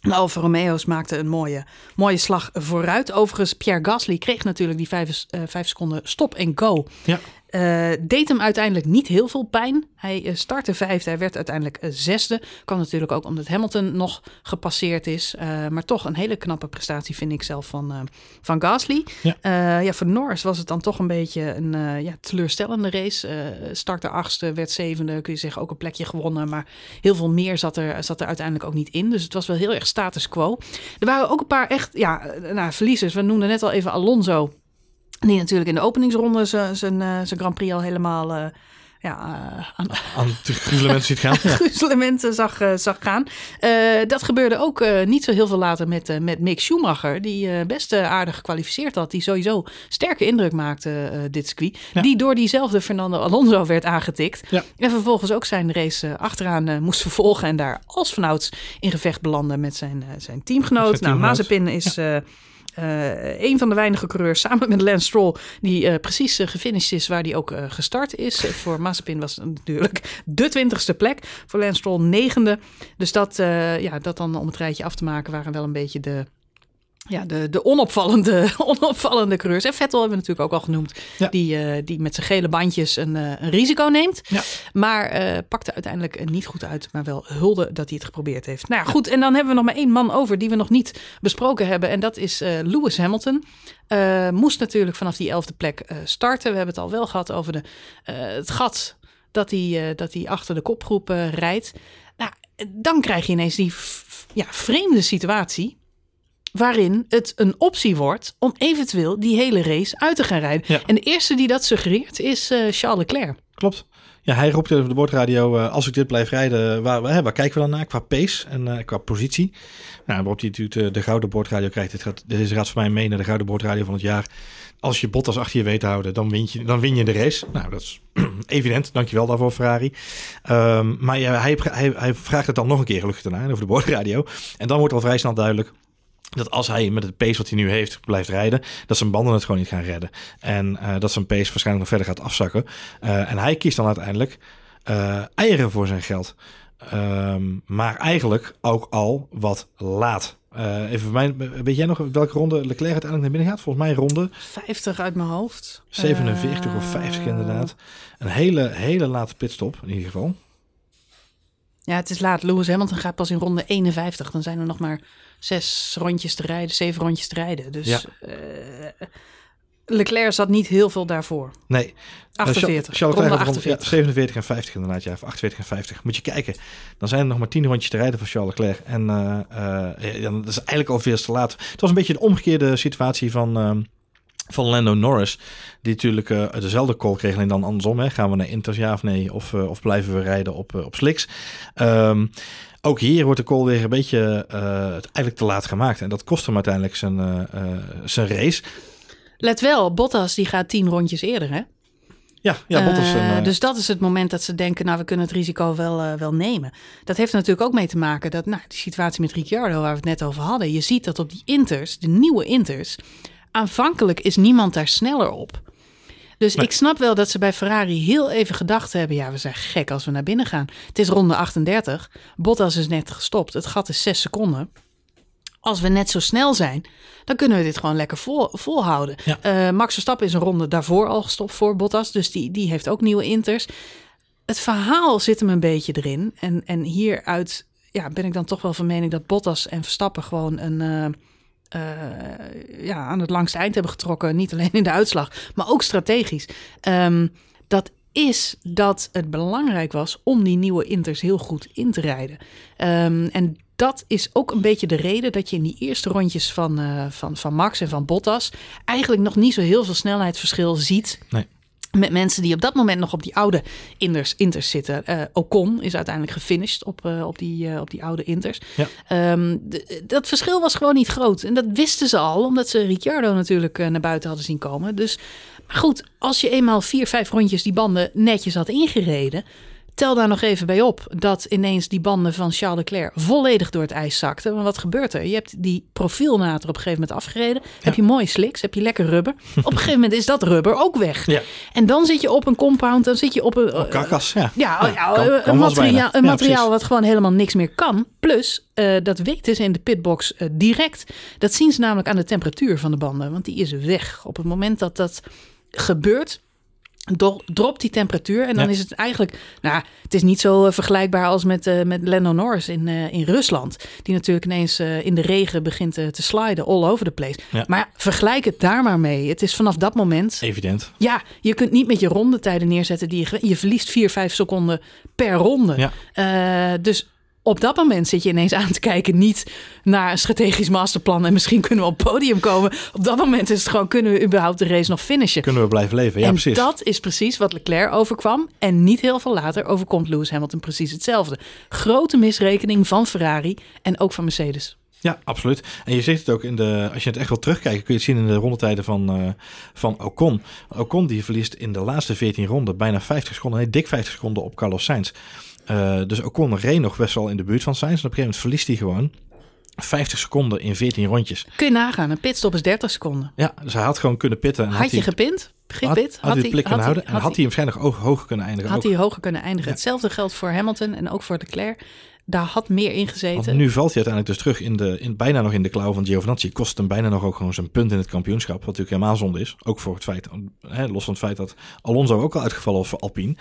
De Alfa Romeo's maakten een mooie, mooie slag vooruit. Overigens, Pierre Gasly kreeg natuurlijk die vijf, eh, vijf seconden stop en go. Ja. Uh, deed hem uiteindelijk niet heel veel pijn. Hij uh, startte vijfde, hij werd uiteindelijk uh, zesde. Kan natuurlijk ook omdat Hamilton nog gepasseerd is. maar toch een hele knappe prestatie vind ik zelf van, van Gasly. Ja. ja, voor Norris was het dan toch een beetje een ja, teleurstellende race. startte achtste, werd zevende, kun je zeggen ook een plekje gewonnen. Maar heel veel meer zat er, zat er uiteindelijk ook niet in. Dus het was wel heel erg status quo. Er waren ook een paar echt ja, nou, verliezers. We noemden net al even Alonso. Die natuurlijk in de openingsronde zijn, zijn, eh, zijn Grand Prix al helemaal uh, ja, uh, aan, aan gruzelementen ziet gaan. zag, zag gaan. dat gebeurde ook niet zo heel veel later met, met Mick Schumacher. Die best aardig gekwalificeerd had. Die sowieso sterke indruk maakte dit circuit. Die door diezelfde Fernando Alonso werd aangetikt. Ja. En vervolgens ook zijn race achteraan moest vervolgen. En daar als vanouds in gevecht belanden met zijn, zijn teamgenoot. nou, Mazepin is... Ja uh, een van de weinige coureurs samen met Lance Stroll die uh, precies uh, gefinished is waar hij ook gestart is. voor Mazepin was het natuurlijk de twintigste plek. Voor Lance Stroll negende. Dus dat, ja, dat dan om het rijtje af te maken waren wel een beetje de, ja, de, de onopvallende, onopvallende coureurs. En Vettel hebben we natuurlijk ook al genoemd. Die, uh, die met zijn gele bandjes een, uh, een risico neemt. Ja. Maar uh, pakte uiteindelijk niet goed uit. Maar wel hulde dat hij het geprobeerd heeft. Nou ja, goed. En dan hebben we nog maar één man over die we nog niet besproken hebben. En dat is Lewis Hamilton. moest natuurlijk vanaf die elfde plek starten. We hebben het al wel gehad over de, het gat dat hij, dat hij achter de kopgroep rijdt. Nou, dan krijg je ineens die ja, vreemde situatie waarin het een optie wordt om eventueel die hele race uit te gaan rijden. En de eerste die dat suggereert is uh, Charles Leclerc. Klopt. Ja, hij roept over de boordradio, uh, als ik dit blijf rijden, waar, waar, waar kijken we dan naar qua pace en uh, qua positie? Nou, waarop hij natuurlijk de, de gouden boordradio krijgt. Dit gaat, deze gaat voor mij mee naar de gouden boordradio van het jaar. Als je Bottas achter je weet te houden, dan win je, dan win je de race. Nou, dat is evident. Dankjewel daarvoor, Ferrari. Um, maar ja, hij, hij, hij vraagt het dan nog een keer gelukkig daarna over de boordradio. En dan wordt al vrij snel duidelijk dat als hij met het pace wat hij nu heeft blijft rijden, dat zijn banden het gewoon niet gaan redden. En uh, dat zijn pace waarschijnlijk nog verder gaat afzakken. Uh, en hij kiest dan uiteindelijk uh, eieren voor zijn geld. Um, maar eigenlijk ook al wat laat. even voor mij, weet jij nog welke ronde Leclerc uiteindelijk naar binnen gaat? Volgens mij ronde... 50 uit mijn hoofd. 47 of 50 inderdaad. Een hele, hele late pitstop in ieder geval. Ja, het is laat. Lewis Hamilton gaat pas in ronde 51. Dan zijn er nog maar zes rondjes te rijden, zeven rondjes te rijden. Dus ja. uh, Leclerc zat niet heel veel daarvoor. Nee. 48. Charles ronde 48. 47 en 50 inderdaad. Ja, 48 en 50. Moet je kijken. Dan zijn er nog maar 10 rondjes te rijden voor Charles Leclerc. En uh, uh, ja, dat is eigenlijk al veel te laat. Het was een beetje de omgekeerde situatie van... Van Lando Norris, die natuurlijk uh, dezelfde call kreeg, alleen dan andersom. Hè. Gaan we naar Inters, ja of nee? Of, uh, of blijven we rijden op, uh, op slicks? Um, ook hier wordt de call weer een beetje eigenlijk te laat gemaakt. En dat kost hem uiteindelijk zijn, zijn race. Let wel, Bottas die gaat tien rondjes eerder, hè? Ja, ja Bottas. Dus dat is het moment dat ze denken, nou, we kunnen het risico wel, wel nemen. Dat heeft natuurlijk ook mee te maken dat, nou, die situatie met Ricciardo, waar we het net over hadden. Je ziet dat op die Inters, de nieuwe Inters aanvankelijk is niemand daar sneller op. Dus ik snap wel dat ze bij Ferrari heel even gedacht hebben: ja, we zijn gek als we naar binnen gaan. Het is ronde 38. Bottas is net gestopt. Het gat is 6 seconden. Als we net zo snel zijn, dan kunnen we dit gewoon lekker vol, volhouden. Ja. Uh, Max Verstappen is een ronde daarvoor al gestopt voor Bottas. Dus die, die heeft ook nieuwe inters. Het verhaal zit hem een beetje erin. En, en hieruit ja, ben ik dan toch wel van mening dat Bottas en Verstappen gewoon een. Uh, uh, ja, aan het langste eind hebben getrokken. Niet alleen in de uitslag, maar ook strategisch. Um, dat is dat het belangrijk was om die nieuwe Inters heel goed in te rijden. Um, en dat is ook een beetje de reden dat je in die eerste rondjes van, uh, van, van Max en van Bottas eigenlijk nog niet zo heel veel snelheidsverschil ziet. Nee met mensen die op dat moment nog op die oude Inters, Inters zitten. Uh, Ocon is uiteindelijk gefinished op, uh, op, die, uh, op die oude Inters. Ja. Um, dat verschil was gewoon niet groot. En dat wisten ze al, omdat ze Ricciardo natuurlijk naar buiten hadden zien komen. Dus maar goed, als je eenmaal vier, vijf rondjes die banden netjes had ingereden... Tel daar nog even bij op dat ineens die banden van Charles Leclerc volledig door het ijs zakten. Want wat gebeurt er? Je hebt die profielnater op een gegeven moment afgereden. Heb je mooie slicks, heb je lekker rubber. op een gegeven moment is dat rubber ook weg. Ja. En dan zit je op een compound, dan zit je op een... Oh, karkas, ja. Ja, ja een materiaal, een materiaal wat gewoon helemaal niks meer kan. Plus, uh, dat weten ze in de pitbox uh, direct. Dat zien ze namelijk aan de temperatuur van de banden. Want die is weg. Op het moment dat dat gebeurt do- dropt die temperatuur. En dan Ja. is het eigenlijk, nou, het is niet zo eh, vergelijkbaar als met, eh met Lando Norris in, eh, in Rusland. Die natuurlijk ineens in de regen begint te sliden all over the place. Ja. Maar vergelijk het daar maar mee. Het is vanaf dat moment, Evident. ja, je kunt niet met je rondetijden neerzetten die je, je verliest 4, 5 seconden per ronde. Ja. Dus op dat moment zit je ineens aan te kijken, niet naar een strategisch masterplan en misschien kunnen we op het podium komen. Op dat moment is het gewoon, kunnen we überhaupt de race nog finishen? Kunnen we blijven leven? Ja, en precies. dat is precies wat Leclerc overkwam. En niet heel veel later overkomt Lewis Hamilton precies hetzelfde. Grote misrekening van Ferrari en ook van Mercedes. Ja, absoluut. En je ziet het ook in de, als je het echt wil terugkijken, kun je het zien in de rondetijden van, eh, van Ocon. Ocon die verliest in de laatste 14 ronden bijna 50 seconden, nee, dik 50 seconden op Carlos Sainz. Eh, dus Ocon reed nog best wel in de buurt van Sainz. En op een gegeven moment verliest hij gewoon 50 seconden in 14 rondjes. Kun je nagaan, een pitstop is 30 seconden. Ja, dus hij had gewoon kunnen pitten. En Had je hij, gepint? had, had hij de kunnen houden. En had had hij waarschijnlijk ook hoger kunnen eindigen. had ook. hij hoger kunnen eindigen. Ja. Hetzelfde geldt voor Hamilton en ook voor Leclerc. Daar had meer in Want gezeten. nu valt hij uiteindelijk dus terug in de, in, bijna nog in de klauw van Giovinazzi. Kost hem bijna nog ook gewoon zijn punt in het kampioenschap. Wat natuurlijk helemaal zonde is. Ook voor het feit, hè, los van het feit dat Alonso ook al uitgevallen was voor Alpine.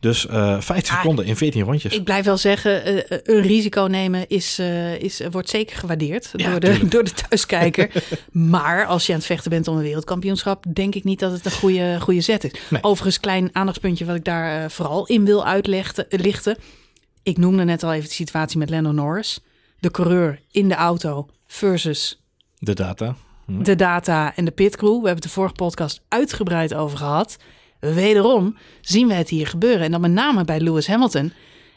Dus eh 50 Ah, seconden in 14 rondjes. Ik blijf wel zeggen, eh, een risico nemen is, eh, is, wordt zeker gewaardeerd Ja, door, de, tuurlijk. door de thuiskijker. maar als je aan het vechten bent om een wereldkampioenschap, denk ik niet dat het een goede, goede zet is. Nee. Overigens, klein aandachtspuntje wat ik daar eh, vooral in wil uitlichten. Ik noemde net al even de situatie met Lando Norris. De coureur in de auto versus De data. Hm. de data en de pitcrew. We hebben het de vorige podcast uitgebreid over gehad. Wederom zien we het hier gebeuren. En dan met name bij Lewis Hamilton,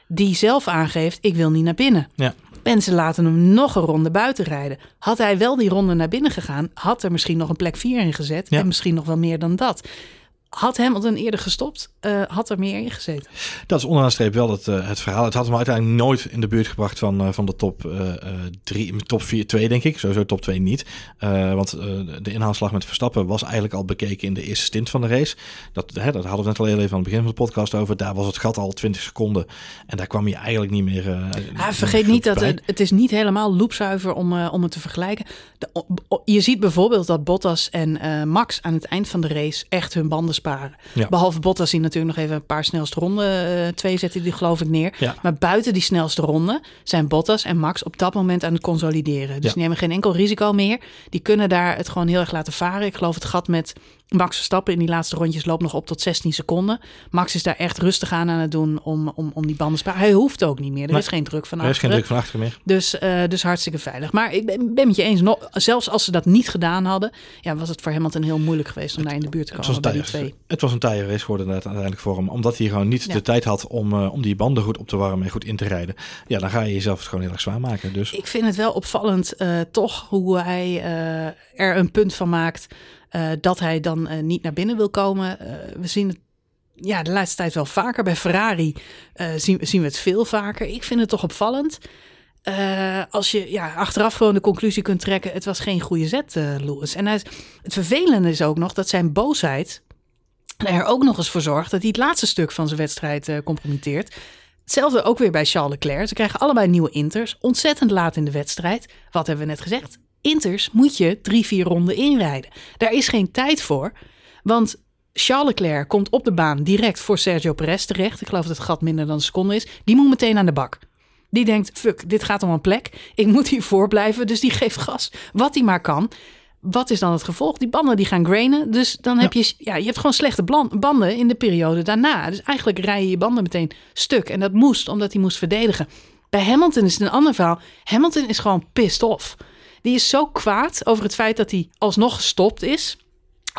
die zelf aangeeft: ik wil niet naar binnen. Ja. Mensen laten hem nog een ronde buiten rijden. Had hij wel die ronde naar binnen gegaan, had er misschien nog een plek 4 in gezet. Ja. En misschien nog wel meer dan dat. Had Hamilton eerder gestopt, eh, had er meer in gezeten. Dat is onderaan de streep wel het, eh, het verhaal. Het had hem uiteindelijk nooit in de buurt gebracht van, eh, van de top 3, top 4, 2 denk ik. Sowieso top 2 niet. Want de inhaalslag met Verstappen was eigenlijk al bekeken in de eerste stint van de race. Dat, hè, dat hadden we net al heel even aan het begin van de podcast over. Daar was het gat al 20 seconden. En daar kwam je eigenlijk niet meer. Ah, vergeet niet dat het, het is niet helemaal loopzuiver om, om het te vergelijken. De, je ziet bijvoorbeeld dat Bottas en Max aan het eind van de race echt hun banden sparen. Ja. Behalve Bottas die natuurlijk nog even een paar snelste ronden, eh, twee zette die geloof ik neer. Ja. Maar buiten die snelste ronde zijn Bottas en Max op dat moment aan het consolideren. Dus Ja. die nemen geen enkel risico meer. Die kunnen daar het gewoon heel erg laten varen. Ik geloof het gat met Max Verstappen in die laatste rondjes loopt nog op tot 16 seconden. Max is daar echt rustig aan aan het doen om, om, om die banden te sparen. Hij hoeft ook niet meer. Er Nee. is geen druk van Er is geen achteren. druk van achteren meer. Dus, eh, dus hartstikke veilig. Maar ik ben, ben met je eens, nog, zelfs als ze dat niet gedaan hadden, ja, was het voor Hamilton heel moeilijk geweest om daar in de buurt te Het was, komen een bij die twee. het was een taaie race geworden uiteindelijk voor hem. Omdat hij gewoon niet Ja. de tijd had om, eh, om die banden goed op te warmen en goed in te rijden. Ja, dan ga je jezelf het gewoon heel erg zwaar maken. Dus Ik vind het wel opvallend, eh, toch, hoe hij er een punt van maakt eh, dat hij dan eh, niet naar binnen wil komen. Eh, we zien het ja, de laatste tijd wel vaker. Bij Ferrari zien, zien we het veel vaker. Ik vind het toch opvallend. Als je ja, achteraf gewoon de conclusie kunt trekken, het was geen goede zet, Lewis. En het vervelende is ook nog dat zijn boosheid er ook nog eens voor zorgt dat hij het laatste stuk van zijn wedstrijd compromitteert. Hetzelfde ook weer bij Charles Leclerc. Ze krijgen allebei nieuwe inters. Ontzettend laat in de wedstrijd. Wat hebben we net gezegd? Inters moet je drie, vier ronden inrijden. Daar is geen tijd voor. Want Charles Leclerc komt op de baan direct voor Sergio Perez terecht. Ik geloof dat het gat minder dan een seconde is. Die moet meteen aan de bak. Die denkt, fuck, dit gaat om een plek. Ik moet hiervoor blijven. Dus die geeft gas wat hij maar kan. Wat is dan het gevolg? Die banden die gaan grainen. Dus dan heb je, ja, je hebt gewoon slechte banden in de periode daarna. Dus eigenlijk rij je je banden meteen stuk. En dat moest, omdat hij moest verdedigen. Bij Hamilton is het een ander verhaal. Hamilton is gewoon pissed off. Die is zo kwaad over het feit dat hij alsnog gestopt is.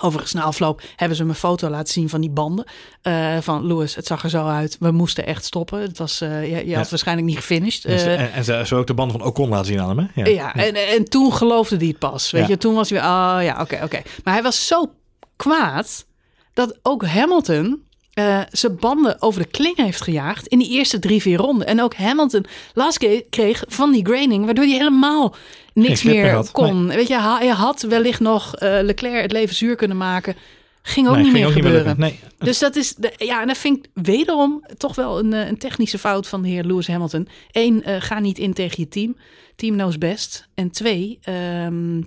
Overigens, na afloop hebben ze me een foto laten zien van die banden. eh, van Lewis, het zag er zo uit. We moesten echt stoppen. Het was, eh, je, je had Ja. waarschijnlijk niet gefinished. en, ze- Eh, en, en ze zo ook de banden van Ocon laten zien aan hem. Hè? ja, En, en toen geloofde hij het pas. Weet Ja. je, toen was hij weer, oh ja, oké, oké. Maar hij was zo kwaad dat ook Hamilton eh, zijn banden over de kling heeft gejaagd in die eerste drie, vier ronden. En ook Hamilton last kreeg van die graining, waardoor hij helemaal niks meer meer had. kon. Weet je, hij had wellicht nog eh, Leclerc het leven zuur kunnen maken. Ging ook Nee, niet ging meer ook niet gebeuren. lukken. Nee, Dus dat is, de, ja, en dat vind ik wederom toch wel een, eh, een technische fout van de heer Lewis Hamilton. Eén, ga niet in tegen je team. Team knows best. En twee, ehm,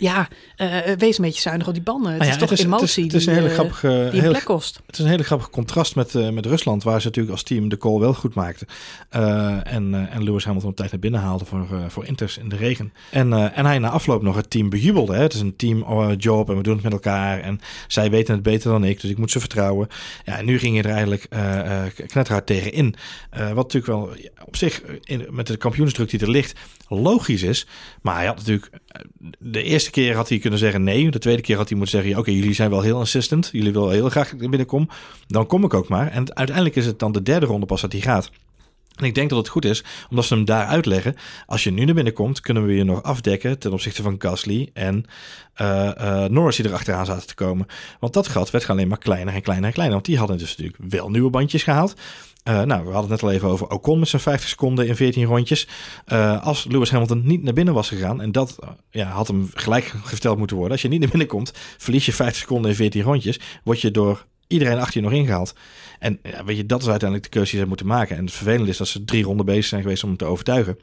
ja, uh, wees een beetje zuinig op die banden. Het ja, is toch het is- het is- emotie het is die, een hele eh, grappige- die een heel- plek kost. Het is een hele grappig contrast met, eh, met Rusland, waar ze natuurlijk als team de call wel goed maakten. Eh, en, eh, en Lewis Hamilton op tijd naar binnen haalde voor, eh, voor Inters in de regen. En, eh, en hij na afloop nog het team bejubelde. Hè? Het is een team eh, job en we doen het met elkaar. En zij weten het beter dan ik, dus ik moet ze vertrouwen. Ja, en nu ging je er eigenlijk eh eh knetterhard tegen in. Eh, wat natuurlijk wel op zich eh, in, met de kampioensdruk die er ligt logisch is. Maar hij had natuurlijk eh, de eerste keer had hij kunnen zeggen nee. De tweede keer had hij moeten zeggen: oké, jullie zijn wel heel insistent. Jullie willen heel graag dat binnenkom. Dan kom ik ook maar. En uiteindelijk is het dan de derde ronde pas dat hij gaat. En ik denk dat het goed is, omdat ze hem daar uitleggen. Als je nu naar binnen komt, kunnen we je nog afdekken ten opzichte van Gasly en eh, eh, Norris die er achteraan zaten te komen. Want dat gat werd alleen maar kleiner en kleiner en kleiner. Want die hadden dus natuurlijk wel nieuwe bandjes gehaald. Eh, nou, we hadden het net al even over Ocon met zijn 50 seconden in 14 rondjes. Eh, als Lewis Hamilton niet naar binnen was gegaan, en dat eh, ja, had hem gelijk gesteld moeten worden. Als je niet naar binnen komt, verlies je 50 seconden in 14 rondjes, word je door iedereen achter je nog ingehaald. En ja, weet je, dat is uiteindelijk de keuze die ze moeten maken. En het vervelende is dat ze drie ronden bezig zijn geweest om hem te overtuigen.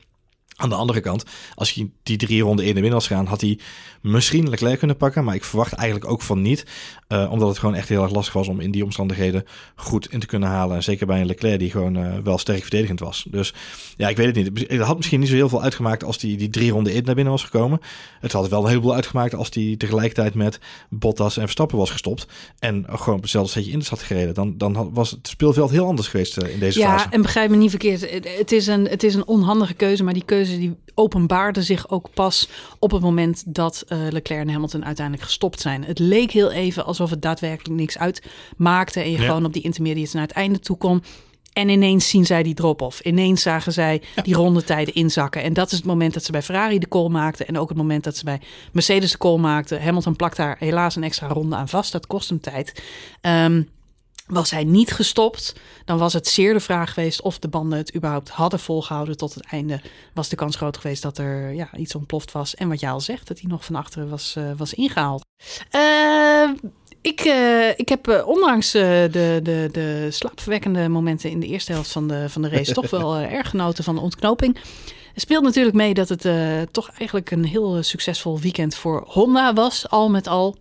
Aan de andere kant, als hij die drie ronden in de binnen was gegaan, had hij misschien Leclerc kunnen pakken. Maar ik verwacht eigenlijk ook van niet. eh, omdat het gewoon echt heel erg lastig was om in die omstandigheden goed in te kunnen halen. En zeker bij een Leclerc die gewoon eh, wel sterk verdedigend was. Dus ja, ik weet het niet. Het had misschien niet zo heel veel uitgemaakt als die, die drie ronden in naar binnen was gekomen. Het had wel een heleboel uitgemaakt als die tegelijkertijd met Bottas en Verstappen was gestopt. En gewoon op hetzelfde setje in had gereden. Dan, dan was het speelveld heel anders geweest eh, in deze Ja, fase. en begrijp me niet verkeerd. Het is, een, het is een onhandige keuze, maar die keuze die openbaarde zich ook pas op het moment dat eh, Leclerc en Hamilton uiteindelijk gestopt zijn. Het leek heel even alsof het daadwerkelijk niks uitmaakte en je Ja. gewoon op die intermediates naar het einde toe kon. En ineens zien zij die drop-off. Ineens zagen zij die rondetijden inzakken. En dat is het moment dat ze bij Ferrari de call maakten. En ook het moment dat ze bij Mercedes de call maakten. Hamilton plakt daar helaas een extra ronde aan vast. Dat kost hem tijd. Ehm, was hij niet gestopt, dan was het zeer de vraag geweest of de banden het überhaupt hadden volgehouden tot het einde. Was de kans groot geweest dat er ja, iets ontploft was. En wat jij al zegt, dat hij nog van achteren was, eh, was ingehaald. Eh, ik, eh, ik heb eh, ondanks de, de, de slaapverwekkende momenten in de eerste helft van de, van de race toch wel erg genoten van de ontknoping. Het speelt natuurlijk mee dat het toch eigenlijk een heel succesvol weekend voor Honda was, al met al.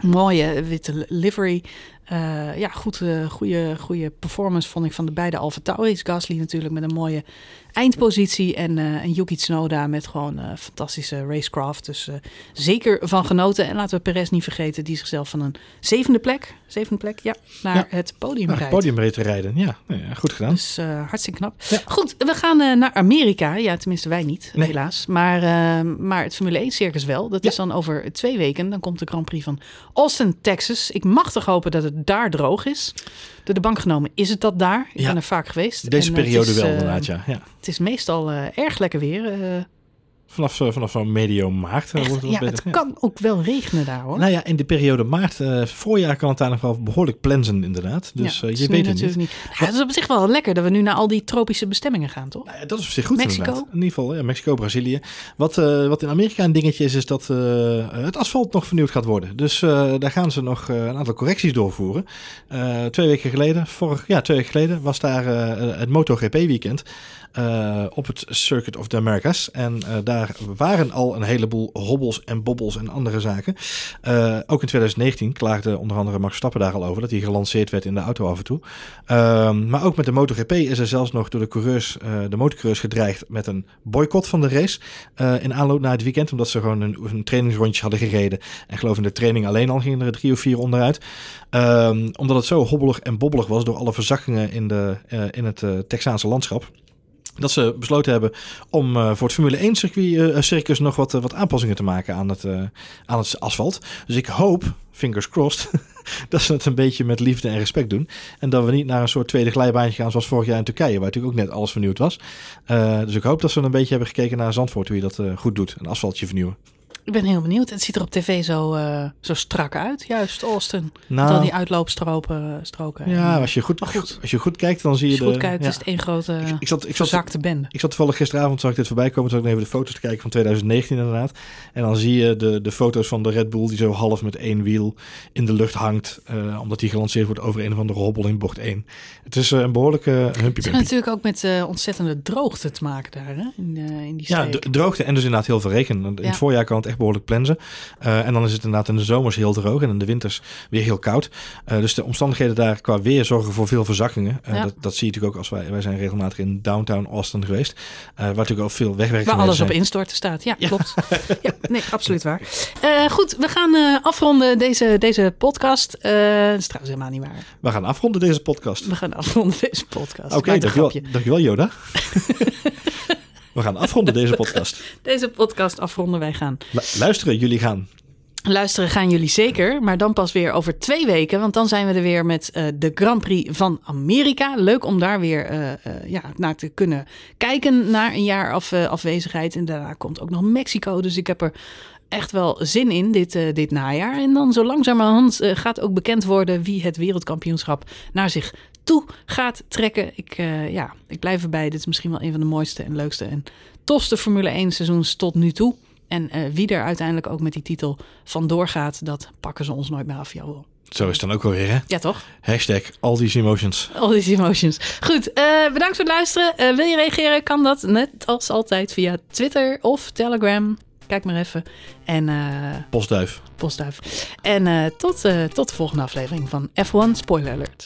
Mooie witte livery. Eh, ja, goed, eh, goede, goede performance vond ik van de beide Alfa Tauris. Gasly natuurlijk met een mooie eindpositie. En, eh en Yuki Tsunoda met gewoon fantastische racecraft. Dus zeker van genoten. En laten we Perez niet vergeten, die zichzelf van een zevende plek, zevende plek, ja, naar Ja. het podium Nou, rijdt. podium breed te rijden. Ja, nou ja, goed gedaan. Dus hartstikke knap. Ja. Goed, we gaan naar Amerika. Ja, tenminste wij niet, Nee. helaas. Maar, maar het Formule 1 circus wel. Dat is dan over twee weken. Dan komt de Grand Prix van Austin, Texas. Ik mag toch hopen dat het daar droog is. Door de bank genomen is het dat daar. Ik Ja. ben er vaak geweest. Deze En, eh, periode is, wel eh, inderdaad, ja. ja. Het is meestal eh, erg lekker weer. Vanaf, eh, vanaf zo'n medio maart. eh, echt, wordt het ja, het beter. Ja. kan ook wel regenen daar hoor. Nou ja, in de periode maart, eh, voorjaar kan het daar nog wel behoorlijk plensen inderdaad. Dus Ja, het je weet het niet. niet. Ja, het is op zich wel lekker dat we nu naar al die tropische bestemmingen gaan, toch? Nou ja, dat is op zich goed Mexico? inderdaad. In ieder geval, ja, Mexico, Brazilië. Wat, wat in Amerika een dingetje is, is dat het asfalt nog vernieuwd gaat worden. Dus daar gaan ze nog een aantal correcties doorvoeren. Twee weken geleden, vorig, ja, twee weken geleden, was daar het MotoGP weekend. Eh, op het Circuit of the Americas. En eh, daar waren al een heleboel hobbels en bobbels en andere zaken. Eh, ook in 2019 klaagde onder andere Max Verstappen daar al over dat hij gelanceerd werd in de auto af en toe. Ehm, maar ook met de MotoGP is er zelfs nog door de coureurs, de motorcoureurs gedreigd met een boycott van de race. in aanloop naar het weekend, omdat ze gewoon een, een trainingsrondje hadden gereden. En geloof in de training alleen al gingen er drie of vier onderuit. Ehm, omdat het zo hobbelig en bobbelig was door alle verzakkingen in, de, in het Texaanse landschap. Dat ze besloten hebben om eh, voor het Formule 1 circuit, eh, circus nog wat, eh, wat aanpassingen te maken aan het, eh, aan het asfalt. Dus ik hoop, fingers crossed, dat ze het een beetje met liefde en respect doen. En dat we niet naar een soort tweede glijbaantje gaan zoals vorig jaar in Turkije, waar natuurlijk ook net alles vernieuwd was. Eh, dus ik hoop dat ze een beetje hebben gekeken naar Zandvoort, hoe je dat eh, goed doet. Een asfaltje vernieuwen. Ik ben heel benieuwd. Het ziet er op tv zo, eh, zo strak uit, juist Austin. Met Nou, al die uitloopstroken. Stroken. ja, En als je goed, goed. als je goed kijkt, dan zie je als je goed kijkt, ja. is het één grote ik, ik zat, ik zat, bende. Ik zat toevallig gisteravond, zag ik dit voorbij komen, toen ik even de foto's te kijken van 2019 inderdaad. En dan zie je de, de foto's van de Red Bull die zo half met één wiel in de lucht hangt, eh, omdat die gelanceerd wordt over een of andere hobbel in bocht 1. Het is eh, een behoorlijke humpy Het heeft bumpy. natuurlijk ook met eh, ontzettende droogte te maken daar, hè? In, eh, in die Ja, streek. droogte en dus inderdaad heel veel regen. In Ja. het voorjaar kan het echt behoorlijk plensen. Uh, en dan is het inderdaad in de zomers heel droog en in de winters weer heel koud. Uh, dus de omstandigheden daar qua weer zorgen voor veel verzakkingen. Uh, ja. dat, dat zie je natuurlijk ook als wij, wij zijn regelmatig in downtown Austin geweest. waar natuurlijk ook veel wegwerken Waar alles zijn. op instorten staat. Ja, ja. klopt. ja, nee, absoluut waar. goed, we gaan afronden deze, deze podcast. dat is trouwens helemaal niet waar. We gaan afronden deze podcast. We gaan afronden deze podcast. Oké, okay, dankjewel, dankjewel Joda. We gaan afronden deze podcast. Deze podcast afronden wij gaan. luisteren, jullie gaan. Luisteren gaan jullie zeker, maar dan pas weer over twee weken. Want dan zijn we er weer met uh, de Grand Prix van Amerika. Leuk om daar weer uh, uh, ja, naar te kunnen kijken, naar een jaar af, afwezigheid. En daarna komt ook nog Mexico, dus ik heb er echt wel zin in dit, dit najaar. En dan zo langzamerhand gaat ook bekend worden wie het wereldkampioenschap naar zich toe gaat trekken. Ik, uh, ja, ik blijf erbij. Dit is misschien wel een van de mooiste en leukste en tofste Formule 1 seizoens tot nu toe. En uh, wie er uiteindelijk ook met die titel vandoor gaat, dat pakken ze ons nooit meer af, jawel. Zo is het dan ook wel weer, hè? Ja, toch? Hashtag all these emotions. All these emotions. Goed, uh, bedankt voor het luisteren. Uh, wil je reageren, kan dat net als altijd via Twitter of Telegram. Kijk maar even. En, uh, postduif. Postduif. En tot, tot de volgende aflevering van F1 Spoiler Alert.